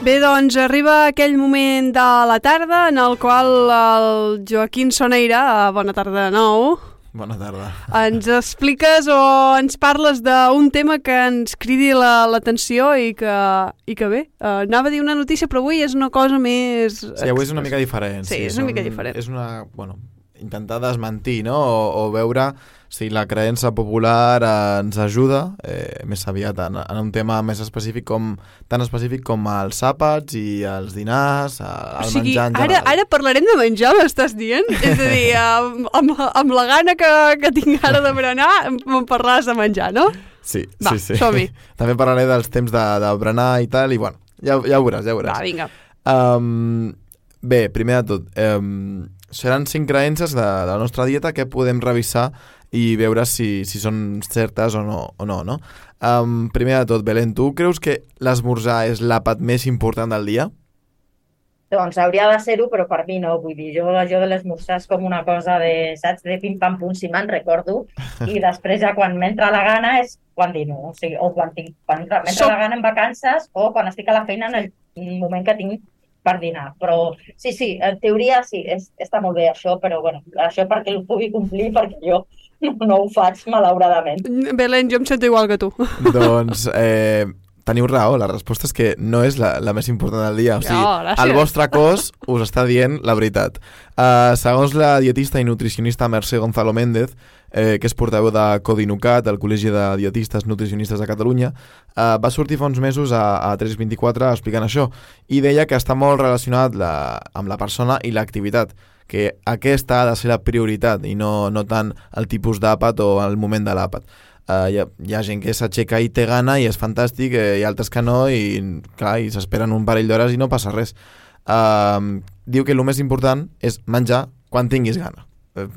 Bé, doncs arriba aquell moment de la tarda en el qual el Joaquim Soneira, eh, bona tarda de nou, Bona tarda. ens expliques o ens parles d'un tema que ens cridi la- l'atenció la, i, que, i que bé, eh, anava a dir una notícia però avui és una cosa més... Sí, avui és una mica diferent. Sí, és una mica diferent. És una, bueno, intentar desmentir, no? O, o veure sigui, la creença popular eh, ens ajuda eh, més aviat en, en un tema més específic com tan específic com els àpats i els dinars, eh, el o sigui, menjar en ara, general. ara parlarem de menjar, m'estàs dient? És a dir, amb, amb, la- amb la gana que, que tinc ara de berenar, me'n parlaràs de menjar, no? Sí, Va, sí, sí. som-hi. També parlaré dels temps de, de berenar i tal, i bueno, ja, ja ho veuràs, ja ho veuràs. Va, vinga. Um, bé, primer de tot, um, seran cinc creences de, de la nostra dieta que podem revisar i veure si, si són certes o no, o no, no? Um, primer de tot, Belén, tu creus que l'esmorzar és l'àpat més important del dia? Doncs hauria de ser-ho, però per mi no. Vull dir, jo això de l'esmorzar és com una cosa de, saps, de pim-pam-pum, si me'n recordo, i després ja quan m'entra la gana és quan dino, o sigui, o quan tinc, quan entra- m'entra la gana en vacances o quan estic a la feina en el moment que tinc per dinar. Però sí, sí, en teoria sí, és, està molt bé això, però bueno, això perquè ho pugui complir, perquè jo no, no ho faig, malauradament. Belén, jo em sento igual que tu. doncs eh, teniu raó, la resposta és que no és la, la més important del dia. O sigui, Oh, el vostre cos us està dient la veritat. Uh, segons la dietista i nutricionista Mercè Gonzalo Méndez, eh, que és portaveu de Codinucat, el Col·legi de Dietistes Nutricionistes de Catalunya, eh, va sortir fa uns mesos a, a 324 explicant això i deia que està molt relacionat la, amb la persona i l'activitat que aquesta ha de ser la prioritat i no, no tant el tipus d'àpat o el moment de l'àpat. Uh, hi, ha, hi ha gent que s'aixeca i té gana i és fantàstic, eh, hi ha altres que no i, clar, i s'esperen un parell d'hores i no passa res. Uh, diu que el més important és menjar quan tinguis gana. Eh,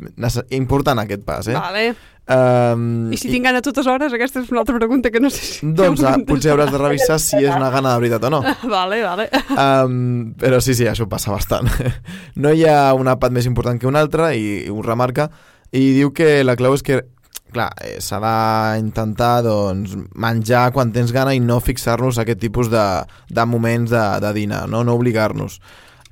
important aquest pas, eh? Vale. Um, I si tinc gana a totes hores? Aquesta és una altra pregunta que no sé si... Doncs ah, potser hauràs de revisar si és una gana de veritat o no. Vale, vale. Um, però sí, sí, això passa bastant. No hi ha un àpat més important que un altre i, i ho remarca i diu que la clau és que clar, eh, s'ha d'intentar doncs, menjar quan tens gana i no fixar-nos a aquest tipus de, de moments de, de dinar, no, no obligar-nos.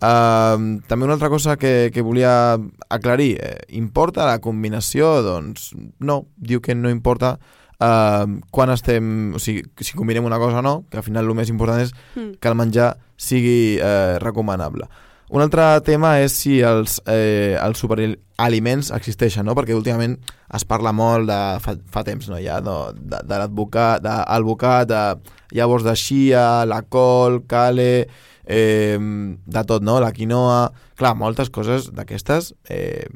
Uh, també una altra cosa que, que volia aclarir, eh, importa la combinació? Doncs no, diu que no importa uh, quan estem, o sigui, si combinem una cosa o no, que al final el més important és Mm. que el menjar sigui eh, recomanable. Un altre tema és si els, eh, els superaliments existeixen, no? perquè últimament es parla molt de, fa, fa temps no, ja, no? de, de l'advocat, de, alvocat, de llavors de xia, la col, cale, eh, de tot, no? la quinoa... Clar, moltes coses d'aquestes, eh,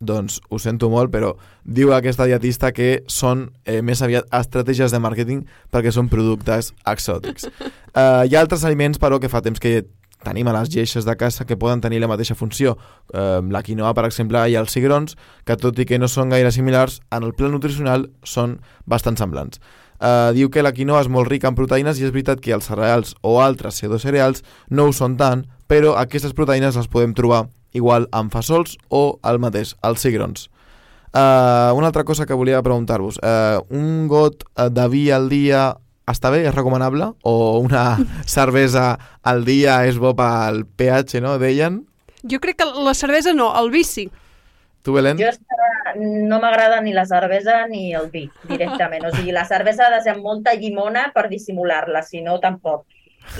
doncs ho sento molt, però diu aquesta dietista que són eh, més aviat estratègies de màrqueting perquè són productes exòtics. Uh, hi ha altres aliments, però, que fa temps que tenim a les geixes de casa que poden tenir la mateixa funció. Uh, la quinoa, per exemple, i els cigrons, que tot i que no són gaire similars, en el pla nutricional són bastant semblants. Uh, diu que la quinoa és molt rica en proteïnes i és veritat que els cereals o altres pseudocereals no ho són tant, però aquestes proteïnes les podem trobar igual amb fasols o el mateix, els cigrons. Uh, una altra cosa que volia preguntar-vos. Uh, un got eh, de vi al dia està bé, és recomanable? O una cervesa al dia és bo pel pH, no? Deien. Jo crec que la cervesa no, el vi sí. Tu, Belén? Jo no m'agrada ni la cervesa ni el vi, directament. O sigui, la cervesa ha de ser amb molta llimona per dissimular-la, si no, tampoc.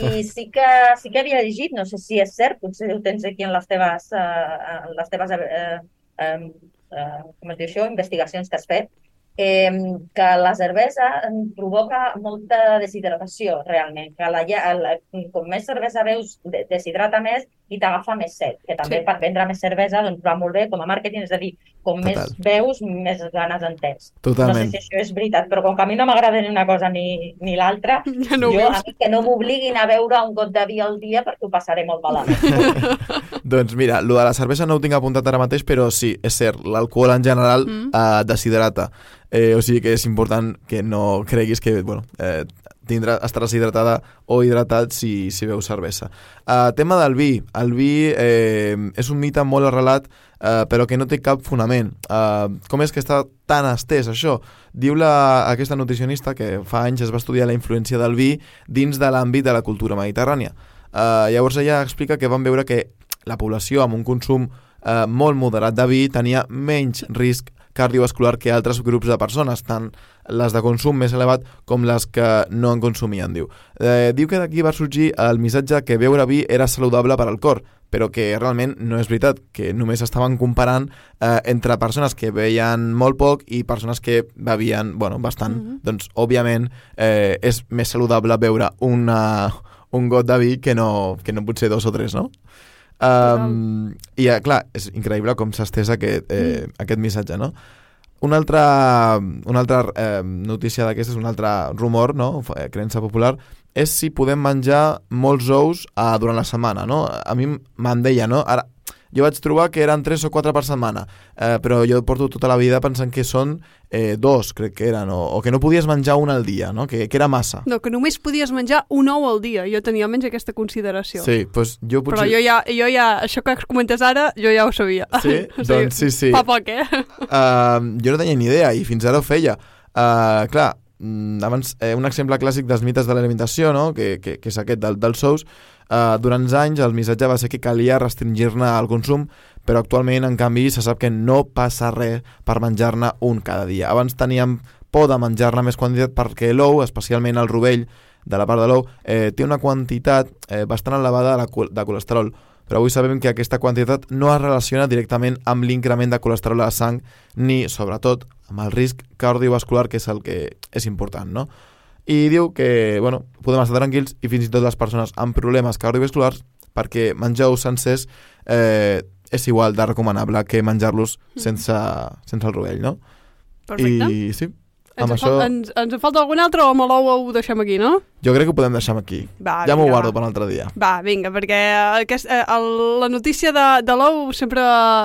I sí que, sí que havia llegit, no sé si és cert, potser ho tens aquí en les teves, uh, en les teves uh, uh, uh, com això, investigacions que has fet, eh, que la cervesa provoca molta deshidratació, realment. Que la, la, com més cervesa veus, de- deshidrata més i t'agafa més set. Que també Sí. per vendre més cervesa doncs, va molt bé com a màrqueting, és a dir, com Total. més veus, més ganes en tens. Totalment. No sé si això és veritat, però com que a mi no m'agrada ni una cosa ni, ni l'altra, Ja no jo, veus. a mi que no m'obliguin a beure un got de vi al dia perquè ho passaré molt malament. Doncs mira, lo de la cervesa no ho tinc apuntat ara mateix, però sí, és cert, l'alcohol en general Mm. eh, deshidrata. Eh, o sigui que és important que no creguis que bueno, eh, tindrà, estaràs hidratada o hidratat si, si beus cervesa. Uh, tema del vi. El vi eh, és un mite molt arrelat, uh, però que no té cap fonament. Uh, com és que està tan estès això? Diu la, aquesta nutricionista que fa anys es va estudiar la influència del vi dins de l'àmbit de la cultura mediterrània. Uh, llavors ella explica que van veure que la població amb un consum eh, molt moderat de vi tenia menys risc cardiovascular que altres grups de persones, tant les de consum més elevat com les que no en consumien, diu. Eh, diu que d'aquí va sorgir el missatge que beure vi era saludable per al cor, però que realment no és veritat, que només estaven comparant eh, entre persones que veien molt poc i persones que bevien, bueno, bastant. Mm -hmm. Doncs, òbviament, eh, és més saludable beure una, un got de vi que no, que no potser dos o tres, no? Um, I, eh, clar, és increïble com s'ha estès aquest, eh, mm. aquest missatge, no? Una altra, una altra eh, notícia d'aquestes, un altre rumor, no? Eh, creença popular, és si podem menjar molts ous uh, durant la setmana, no? A mi me'n deia, no? Ara, jo vaig trobar que eren 3 o 4 per setmana, eh, però jo porto tota la vida pensant que són eh, dos, crec que eren, o, o que no podies menjar un al dia, no? que, que era massa. No, que només podies menjar un ou al dia. Jo tenia almenys aquesta consideració. Sí, doncs jo potser... Però jo ja, jo ja, això que comentes ara, jo ja ho sabia. Sí? o sigui, doncs sí, sí. Fa poc, eh? Uh, jo no tenia ni idea i fins ara ho feia. Uh, clar, mm, abans, eh, un exemple clàssic dels mites de l'alimentació, no? que, que, que és aquest del, dels sous, Uh, durant anys el missatge va ser que calia restringir-ne el consum, però actualment, en canvi, se sap que no passa res per menjar-ne un cada dia. Abans teníem por de menjar-ne més quantitat perquè l'ou, especialment el rovell de la part de l'ou, eh, té una quantitat eh, bastant elevada de, de colesterol, però avui sabem que aquesta quantitat no es relaciona directament amb l'increment de colesterol a la sang ni, sobretot, amb el risc cardiovascular, que és el que és important, no? I diu que bueno, podem estar tranquils i fins i tot les persones amb problemes cardiovasculars perquè menjar ous sencers eh, és igual de recomanable que menjar-los mm. sense, sense el rovell, no? Perfecte. I sí, ens, amb això... això... ens, ens en falta algun altre o amb l'ou ho deixem aquí, no? Jo crec que ho podem deixar aquí. Va, ja m'ho guardo per un altre dia. Va, vinga, perquè aquest, eh, el, la notícia de, de l'ou sempre,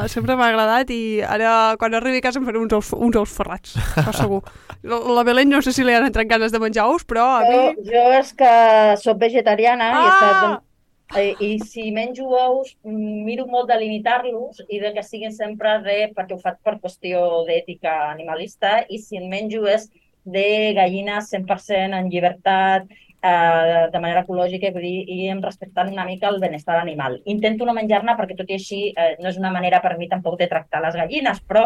sempre m'ha agradat i ara quan arribi a casa em faré uns ous, uns ous ferrats, això segur. La, la Belén no sé si li han entrat ganes de menjar ous, però a Jo, mi... jo és que sóc vegetariana i, he Ah! estat, eh, i si menjo ous miro molt de limitar-los i de que siguin sempre de, perquè ho faig per qüestió d'ètica animalista, i si en menjo és de gallines 100% en llibertat, eh, de manera ecològica, vull dir, i em respectant una mica el benestar animal. Intento no menjar-ne perquè tot i així eh, no és una manera per mi tampoc de tractar les gallines, però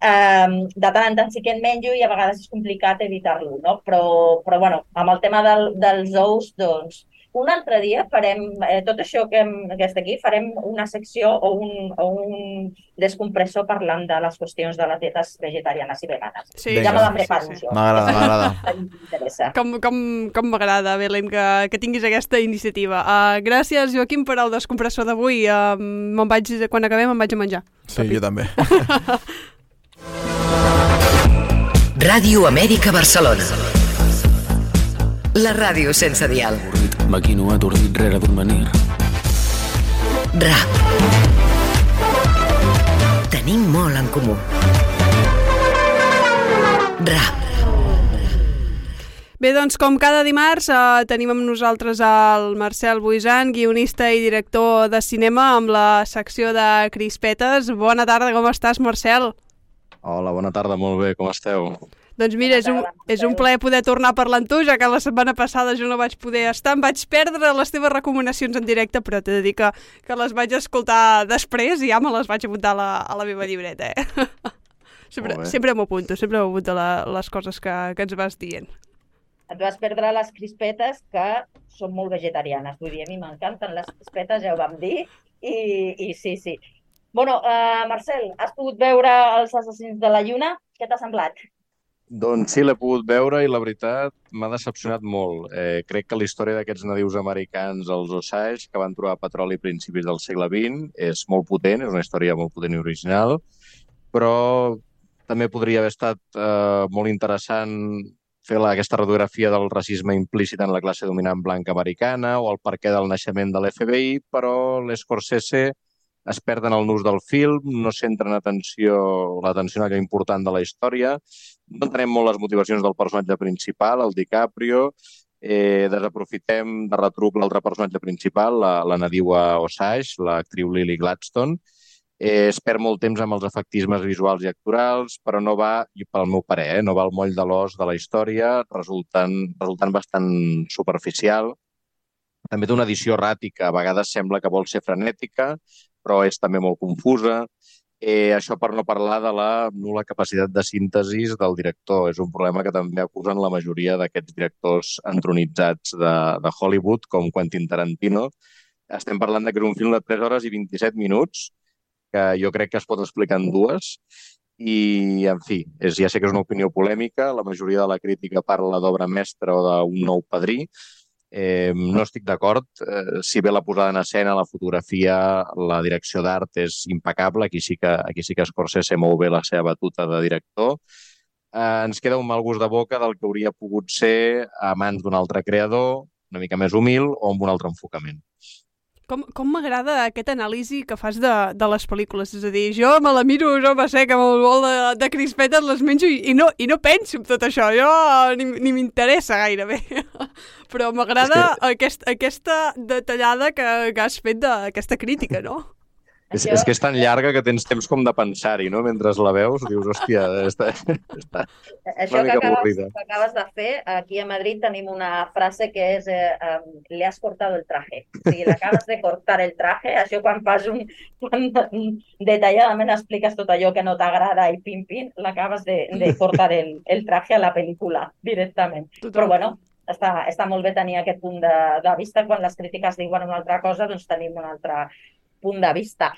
eh, de tant en tant sí que en menjo i a vegades és complicat evitar-lo, no? Però, però bueno, amb el tema del, dels ous, doncs, un altre dia farem, eh, tot això que, hem, que està aquí, farem una secció o un, o un descompressor parlant de les qüestions de les dietes vegetarianes i veganes. Sí, ja me la preparo, això. M'agrada, m'agrada. M'interessa. Com, com, com m'agrada, Belén, que, que tinguis aquesta iniciativa. Uh, gràcies, Joaquim, per al descompressor d'avui. Uh, me'n vaig, quan acabem me'n vaig a menjar. Sí, jo també. Ràdio Amèrica Barcelona. La ràdio sense dial. Maquino atordit rere d'un menir. RAP. Tenim molt en comú. RAP. Bé, doncs, com cada dimarts, eh, tenim amb nosaltres el Marcel Buisan, guionista i director de cinema, amb la secció de Crispetes. Bona tarda, com estàs, Marcel? Hola, bona tarda, molt bé, com esteu? Doncs mira, és un, és un plaer poder tornar a parlar amb tu, ja que la setmana passada jo no vaig poder estar, em vaig perdre les teves recomanacions en directe, però t'he de dir que, que les vaig escoltar després i ja me les vaig apuntar a la, a la meva llibreta, eh? sempre sempre m'ho apunto, sempre m'apunto les coses que, que ens vas dient. Et vas perdre les crispetes que són molt vegetarianes. Vull dir, a mi m'encanten les crispetes, ja ho vam dir, i, i sí, sí. Bueno, uh, Marcel, has pogut veure els assassins de la lluna? Què t'ha semblat? Doncs sí, l'he pogut veure i la veritat m'ha decepcionat molt. Eh, crec que la història d'aquests nadius americans, els Osage, que van trobar petroli a principis del segle XX, és molt potent, és una història molt potent i original, però també podria haver estat eh, molt interessant fer la, aquesta radiografia del racisme implícit en la classe dominant blanca americana o el perquè del naixement de l'FBI, però l'Scorsese es perden el nus del film, no centren atenció, l'atenció en allò important de la història, no entenem molt les motivacions del personatge principal, el DiCaprio, eh, desaprofitem de retruc l'altre personatge principal, la, la nadiua Osage, l'actriu Lily Gladstone, eh, es perd molt temps amb els efectismes visuals i actorals, però no va, i pel meu parer, eh, no va al moll de l'os de la història, resultant, resultant bastant superficial. També té una edició erràtica, a vegades sembla que vol ser frenètica, però és també molt confusa. Eh, això per no parlar de la nula capacitat de síntesis del director. És un problema que també acusen la majoria d'aquests directors entronitzats de, de Hollywood, com Quentin Tarantino, estem parlant de que és un film de 3 hores i 27 minuts, que jo crec que es pot explicar en dues, i, en fi, és, ja sé que és una opinió polèmica, la majoria de la crítica parla d'obra mestra o d'un nou padrí, Eh, no estic d'acord. Eh, si bé la posada en escena, la fotografia, la direcció d'art és impecable, aquí sí que, aquí sí que Scorsese mou bé la seva batuta de director. Eh, ens queda un mal gust de boca del que hauria pogut ser a mans d'un altre creador, una mica més humil o amb un altre enfocament. Com, com m'agrada aquest anàlisi que fas de, de les pel·lícules. És a dir, jo me la miro, jo va ser que amb el bol de, de crispetes les menjo i, i, no, i no penso en tot això. Jo ni, ni m'interessa gairebé. Però m'agrada que... aquest, aquesta detallada que, que has fet d'aquesta crítica, no? És, Això... és que és tan llarga que tens temps com de pensar-hi, no? Mentre la veus, dius, hòstia, està, està Això que acabes, que acabes de fer, aquí a Madrid tenim una frase que és eh, um, le has cortado el traje. O sigui, l'acabes de cortar el traje, això quan fas un... quan detalladament expliques tot allò que no t'agrada i pim-pim, l'acabes de, de cortar el, el traje a la pel·lícula directament. Total. Però bueno, està, està molt bé tenir aquest punt de, de vista. Quan les crítiques diuen una altra cosa, doncs tenim una altra punt de vista.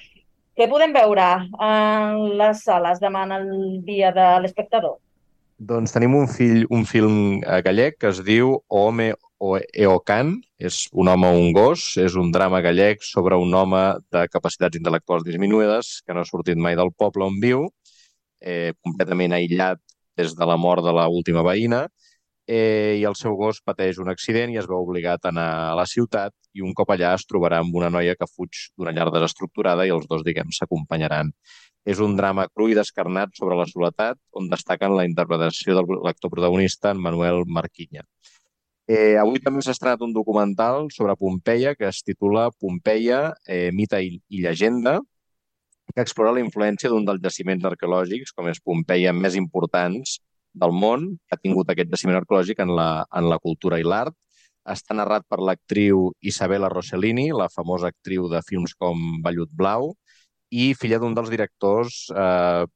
Què podem veure en les sales demà el dia de l'espectador? Doncs tenim un, fill, un film gallec que es diu Home o Eocan, és un home o un gos, és un drama gallec sobre un home de capacitats intel·lectuals disminuïdes que no ha sortit mai del poble on viu, eh, completament aïllat des de la mort de l'última veïna, eh, i el seu gos pateix un accident i es veu obligat a anar a la ciutat i un cop allà es trobarà amb una noia que fuig d'una llar desestructurada i els dos, diguem, s'acompanyaran. És un drama cru i descarnat sobre la soledat, on destaquen la interpretació del l'actor protagonista, en Manuel Marquinya. Eh, avui també s'ha estrenat un documental sobre Pompeia que es titula Pompeia, eh, mita i, i llegenda, que explora la influència d'un dels jaciments arqueològics, com és Pompeia, més importants del món que ha tingut aquest jaciment arqueològic en la, en la cultura i l'art. Està narrat per l'actriu Isabella Rossellini, la famosa actriu de films com Vellut Blau, i filla d'un dels directors eh,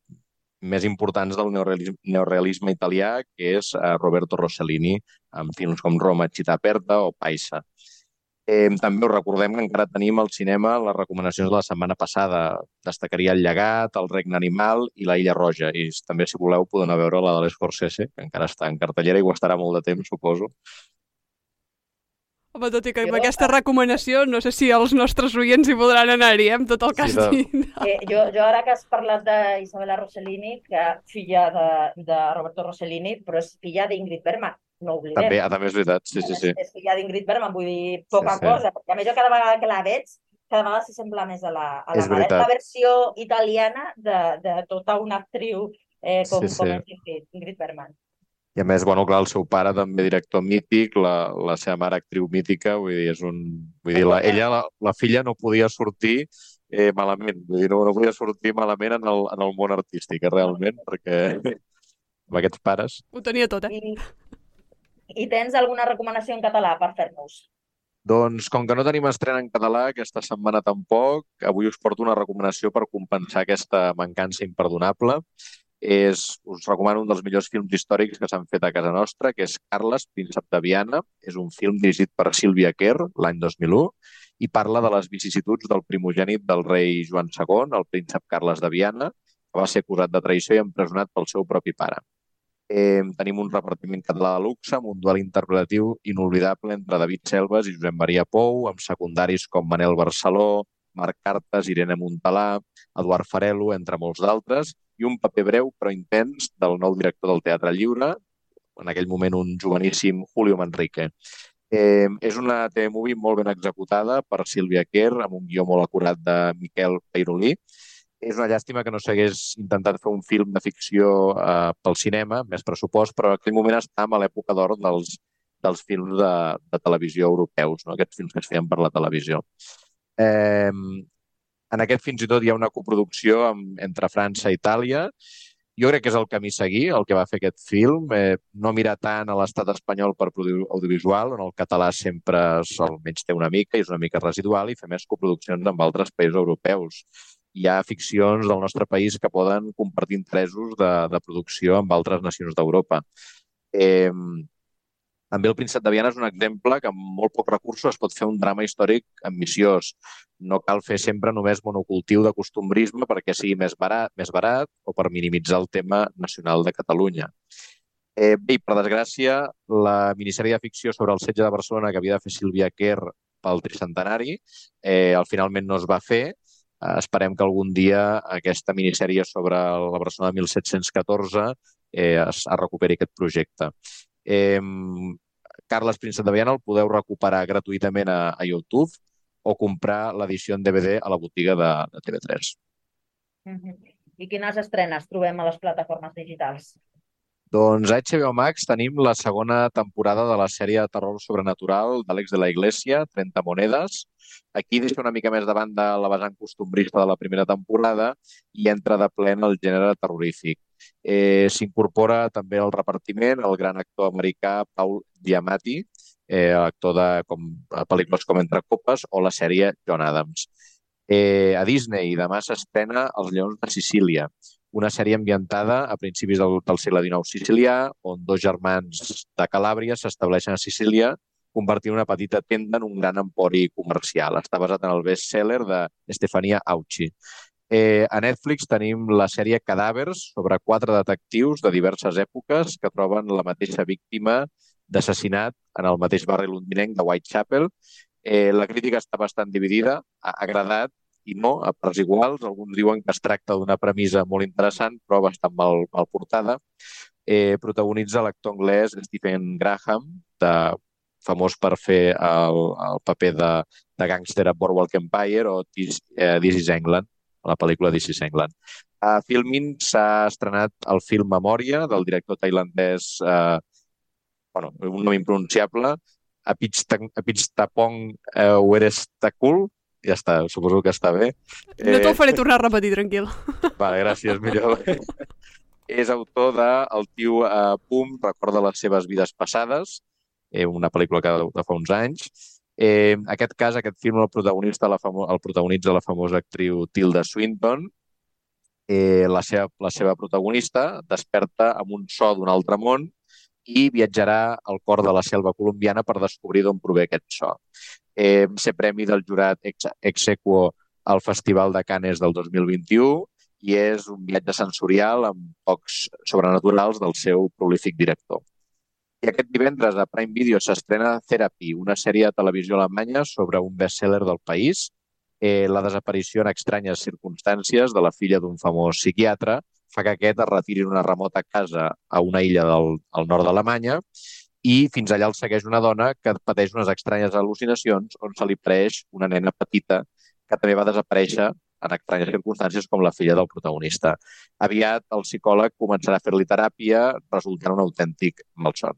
més importants del neorealisme, neorealisme italià, que és eh, Roberto Rossellini, amb films com Roma, Città Aperta o Paisa. Eh, també us recordem que encara tenim al cinema les recomanacions de la setmana passada. Destacaria El llegat, El regne animal i La illa roja. I també, si voleu, podeu anar a veure la de l'Escorsese, que encara està en cartellera i ho estarà molt de temps, suposo. Home, tot i que amb jo, aquesta recomanació no sé si els nostres oients hi podran anar-hi, eh, amb tot el que has sí, dit. Eh, jo, jo ara que has parlat d'Isabella Rossellini, que filla de, de Roberto Rossellini, però és filla d'Ingrid Bergman, no oblidem. També, a també és veritat, sí, sí, sí. És, és filla d'Ingrid Bergman, vull dir, poca sí, sí. cosa, perquè a més jo cada vegada que la veig, cada vegada s'assembla més a la, a la mare. la versió italiana de, de tota una actriu eh, com, sí, sí. com Ingrid, Ingrid Bergman. I a més, bueno, clar, el seu pare també director mític, la, la seva mare actriu mítica, vull dir, és un... Vull dir, la, ella, la, la filla no podia sortir eh, malament, vull dir, no, no podia sortir malament en el, en el món artístic, eh, realment, perquè amb aquests pares... Ho tenia tot, eh? I, i tens alguna recomanació en català per fer-nos? Doncs com que no tenim estrena en català aquesta setmana tampoc, avui us porto una recomanació per compensar aquesta mancança imperdonable. És, us recomano un dels millors films històrics que s'han fet a casa nostra, que és Carles, príncep de Viana. És un film dirigit per Sílvia Kerr l'any 2001 i parla de les vicissituds del primogènit del rei Joan II, el príncep Carles de Viana, que va ser acusat de traïció i empresonat pel seu propi pare. Eh, tenim un repartiment català de luxe amb un duel interpretatiu inolvidable entre David Selves i Josep Maria Pou, amb secundaris com Manel Barceló, Marc Cartes, Irene Montalà, Eduard Farelo, entre molts d'altres, i un paper breu però intens del nou director del Teatre Lliure, en aquell moment un joveníssim Julio Manrique. Eh, és una TV-movie molt ben executada per Sílvia Kerr, amb un guió molt acurat de Miquel Peirolí, és una llàstima que no s'hagués intentat fer un film de ficció eh, pel cinema, més pressupost, però en aquell moment estàvem a l'època d'or dels, dels films de, de televisió europeus, no? aquests films que es feien per la televisió. Eh, en aquest fins i tot hi ha una coproducció amb, entre França i Itàlia. Jo crec que és el camí a seguir, el que va fer aquest film. Eh, no mirar tant a l'estat espanyol per audiovisual, on el català sempre almenys té una mica i és una mica residual, i fer més coproduccions amb altres països europeus hi ha ficcions del nostre país que poden compartir interessos de, de producció amb altres nacions d'Europa. Eh, En bé, el príncep de Viana és un exemple que amb molt pocs recursos es pot fer un drama històric ambiciós. No cal fer sempre només monocultiu de costumbrisme perquè sigui més barat, més barat o per minimitzar el tema nacional de Catalunya. Eh, bé, per desgràcia, la minissèrie de ficció sobre el setge de Barcelona que havia de fer Sílvia Kerr pel tricentenari, eh, al finalment no es va fer. Eh, esperem que algun dia aquesta minissèrie sobre la Barcelona de 1714 eh, es, es recuperi aquest projecte. Eh, Carles Príncep de Viana el podeu recuperar gratuïtament a, a YouTube o comprar l'edició en DVD a la botiga de, de TV3. Mhm. I quines estrenes trobem a les plataformes digitals? Doncs a HBO Max tenim la segona temporada de la sèrie de terror sobrenatural d'Àlex de la Iglesia, 30 monedes. Aquí deixa una mica més de banda la vessant costumbrista de la primera temporada i entra de ple en el gènere terrorífic. Eh, S'incorpora també al repartiment el gran actor americà Paul Giamatti, eh, actor de com, pel·lícules com Entre copes o la sèrie John Adams. Eh, a Disney demà s'estrena Els lleons de Sicília, una sèrie ambientada a principis del, del segle XIX sicilià, on dos germans de Calàbria s'estableixen a Sicília convertint una petita tenda en un gran empori comercial. Està basat en el best-seller de Stefania Auci. Eh, a Netflix tenim la sèrie Cadàvers sobre quatre detectius de diverses èpoques que troben la mateixa víctima d'assassinat en el mateix barri londinenc de Whitechapel. Eh, la crítica està bastant dividida, ha agradat i no, a parts iguals. Alguns diuen que es tracta d'una premissa molt interessant, però bastant mal, mal portada. Eh, protagonitza l'actor anglès Stephen Graham, de, famós per fer el, el paper de, de gàngster a Boardwalk Empire o This, eh, This is England, la pel·lícula This is England. A Filmin s'ha estrenat el film Memòria del director tailandès, eh, bueno, un nom impronunciable, Apitstapong eh, Werestakul, ja està, suposo que està bé. No t'ho faré tornar a repetir, tranquil. Vale, gràcies, millor. és autor de El tio eh, Pum recorda les seves vides passades, eh, una pel·lícula que de fa uns anys. Eh, en aquest cas, aquest film el protagonista la famo el protagonitza la famosa actriu Tilda Swinton. Eh, la, seva, la seva protagonista desperta amb un so d'un altre món i viatjarà al cor de la selva colombiana per descobrir d'on prové aquest so. Eh, ser premi del jurat ex Exequo al Festival de Canes del 2021 i és un viatge sensorial amb tocs sobrenaturals del seu prolífic director. I aquest divendres a Prime Video s'estrena Therapy, una sèrie de televisió alemanya sobre un best-seller del país, eh, la desaparició en estranyes circumstàncies de la filla d'un famós psiquiatre fa que aquest es retiri en una remota casa a una illa del al nord d'Alemanya i fins allà el segueix una dona que pateix unes estranyes al·lucinacions on se li preix una nena petita que també va desaparèixer en estranyes circumstàncies com la filla del protagonista. Aviat el psicòleg començarà a fer-li teràpia resultant un autèntic malson.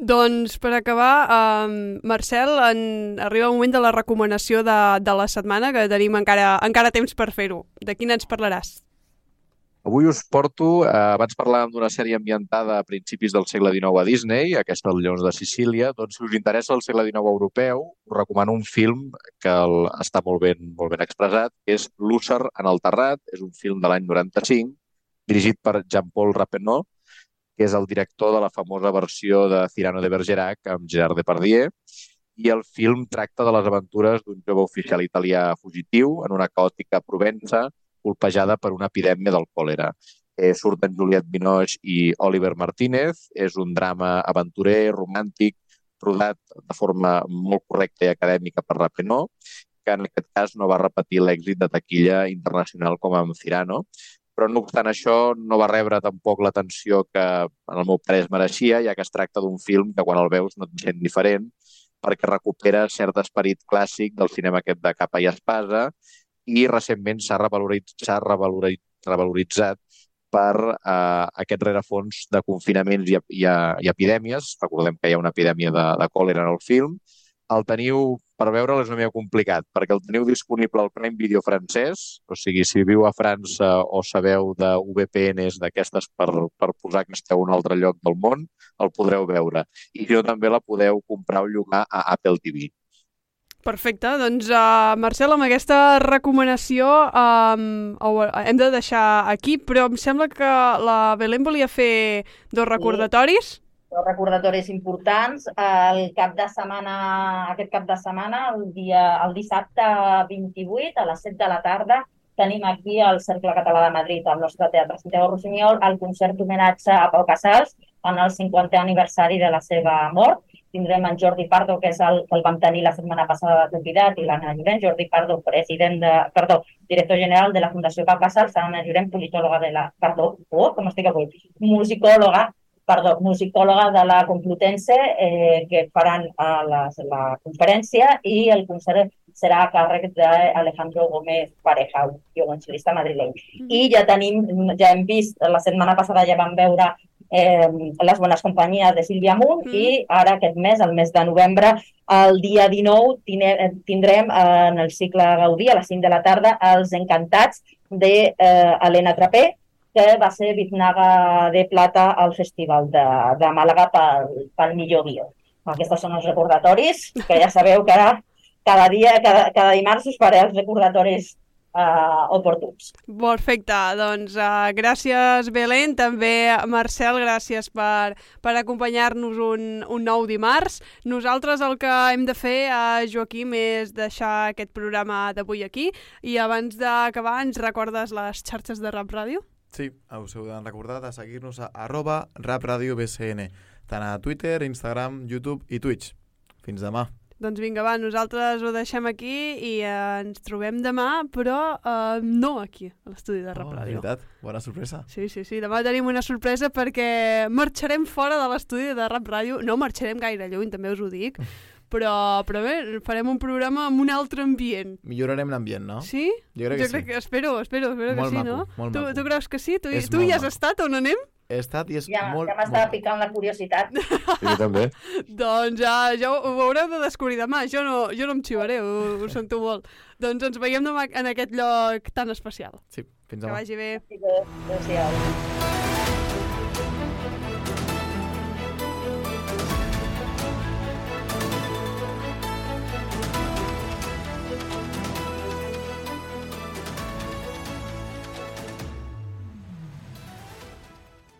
Doncs per acabar, um, Marcel, en... arriba el moment de la recomanació de, de la setmana, que tenim encara, encara temps per fer-ho. De quina ens parlaràs? Avui us porto, eh, abans parlàvem d'una sèrie ambientada a principis del segle XIX a Disney, aquesta El Lleons de Sicília, doncs si us interessa el segle XIX europeu, us recomano un film que el, està molt ben, molt ben expressat, que és L'Ússer en el Terrat, és un film de l'any 95, dirigit per Jean-Paul Rappeneau, que és el director de la famosa versió de Cyrano de Bergerac amb Gerard Depardieu, i el film tracta de les aventures d'un jove oficial italià fugitiu en una caòtica Provença colpejada per una epidèmia del còlera. Eh, surten Juliette Binoche i Oliver Martínez. És un drama aventurer, romàntic, rodat de forma molt correcta i acadèmica per Rappeneau, que en aquest cas no va repetir l'èxit de taquilla internacional com amb Cirano, però no obstant això no va rebre tampoc l'atenció que en el meu parer es mereixia, ja que es tracta d'un film que quan el veus no et sent diferent, perquè recupera cert esperit clàssic del cinema aquest de capa i espasa i recentment s'ha revaloritzat, revaloritzat, revaloritzat per eh, aquest rerefons de confinaments i, i, i epidèmies. Recordem que hi ha una epidèmia de, de còlera en el film. El teniu, per veure'l és una mica complicat, perquè el teniu disponible al Prime Video francès, o sigui, si viu a França o sabeu de VPNs d'aquestes per, per posar que esteu en un altre lloc del món, el podreu veure. I no, també la podeu comprar o llogar a Apple TV. Perfecte, doncs uh, Marcel, amb aquesta recomanació um, hem de deixar aquí, però em sembla que la Belén volia fer dos recordatoris. Dos recordatoris importants. El cap de setmana, aquest cap de setmana, el, dia, el dissabte 28, a les 7 de la tarda, tenim aquí al Cercle Català de Madrid, al nostre Teatre Santiago Rossinyol, el concert d'homenatge a Pau Casals en el 50è aniversari de la seva mort. Tindrem en Jordi Pardo, que és el que el vam tenir la setmana passada de convidat, i l'Anna Llorenç. Jordi Pardo, president de, perdó, director general de la Fundació Pau Casals, Anna Llorenç, politòloga de la, perdó, oh, com estic avui, musicòloga perdó, musicòloga de la Complutense, eh, que faran a la, la conferència i el concert serà a càrrec d'Alejandro Gómez Pareja, violoncel·lista madrileny. I ja tenim, ja hem vist, la setmana passada ja vam veure eh, les bones companyies de Sílvia Munt mm. i ara aquest mes, el mes de novembre, el dia 19, tine, tindrem eh, en el cicle Gaudí a les 5 de la tarda els Encantats d'Helena eh, Trapé, que va ser Biznaga de Plata al Festival de, de Màlaga pel, pel millor guió. Aquests són els recordatoris, que ja sabeu que cada dia, cada, cada dimarts us faré els recordatoris uh, oportuns. Perfecte, doncs uh, gràcies Belén, també Marcel, gràcies per, per acompanyar-nos un, un nou dimarts. Nosaltres el que hem de fer, uh, Joaquim, és deixar aquest programa d'avui aquí i abans d'acabar ens recordes les xarxes de Rap Ràdio? Sí, us heu de recordar de seguir-nos a arroba rapradiobcn, tant a Twitter, Instagram, YouTube i Twitch. Fins demà. Doncs vinga, va, nosaltres ho deixem aquí i eh, ens trobem demà, però eh, no aquí, a l'estudi de Rap Oh, veritat, bona sorpresa. Sí, sí, sí, demà tenim una sorpresa perquè marxarem fora de l'estudi de Rap Ràdio. No marxarem gaire lluny, també us ho dic, però, però bé, farem un programa amb un altre ambient. Millorarem l'ambient, no? Sí? Jo crec que jo crec sí. que, espero, espero, espero Molt que sí, maco, no? molt tu, maco. tu creus que sí? Tu, És tu hi has maco. estat on anem? He estat i és Ja, molt... ja m'estava picant la curiositat. Jo també. doncs ja, ja ho, ho haureu de descobrir demà. Jo no, jo no em xivaré, ho, ho sento molt. Doncs ens veiem demà en aquest lloc tan especial. Sí, fins Que demà. vagi bé. Adéu-siau.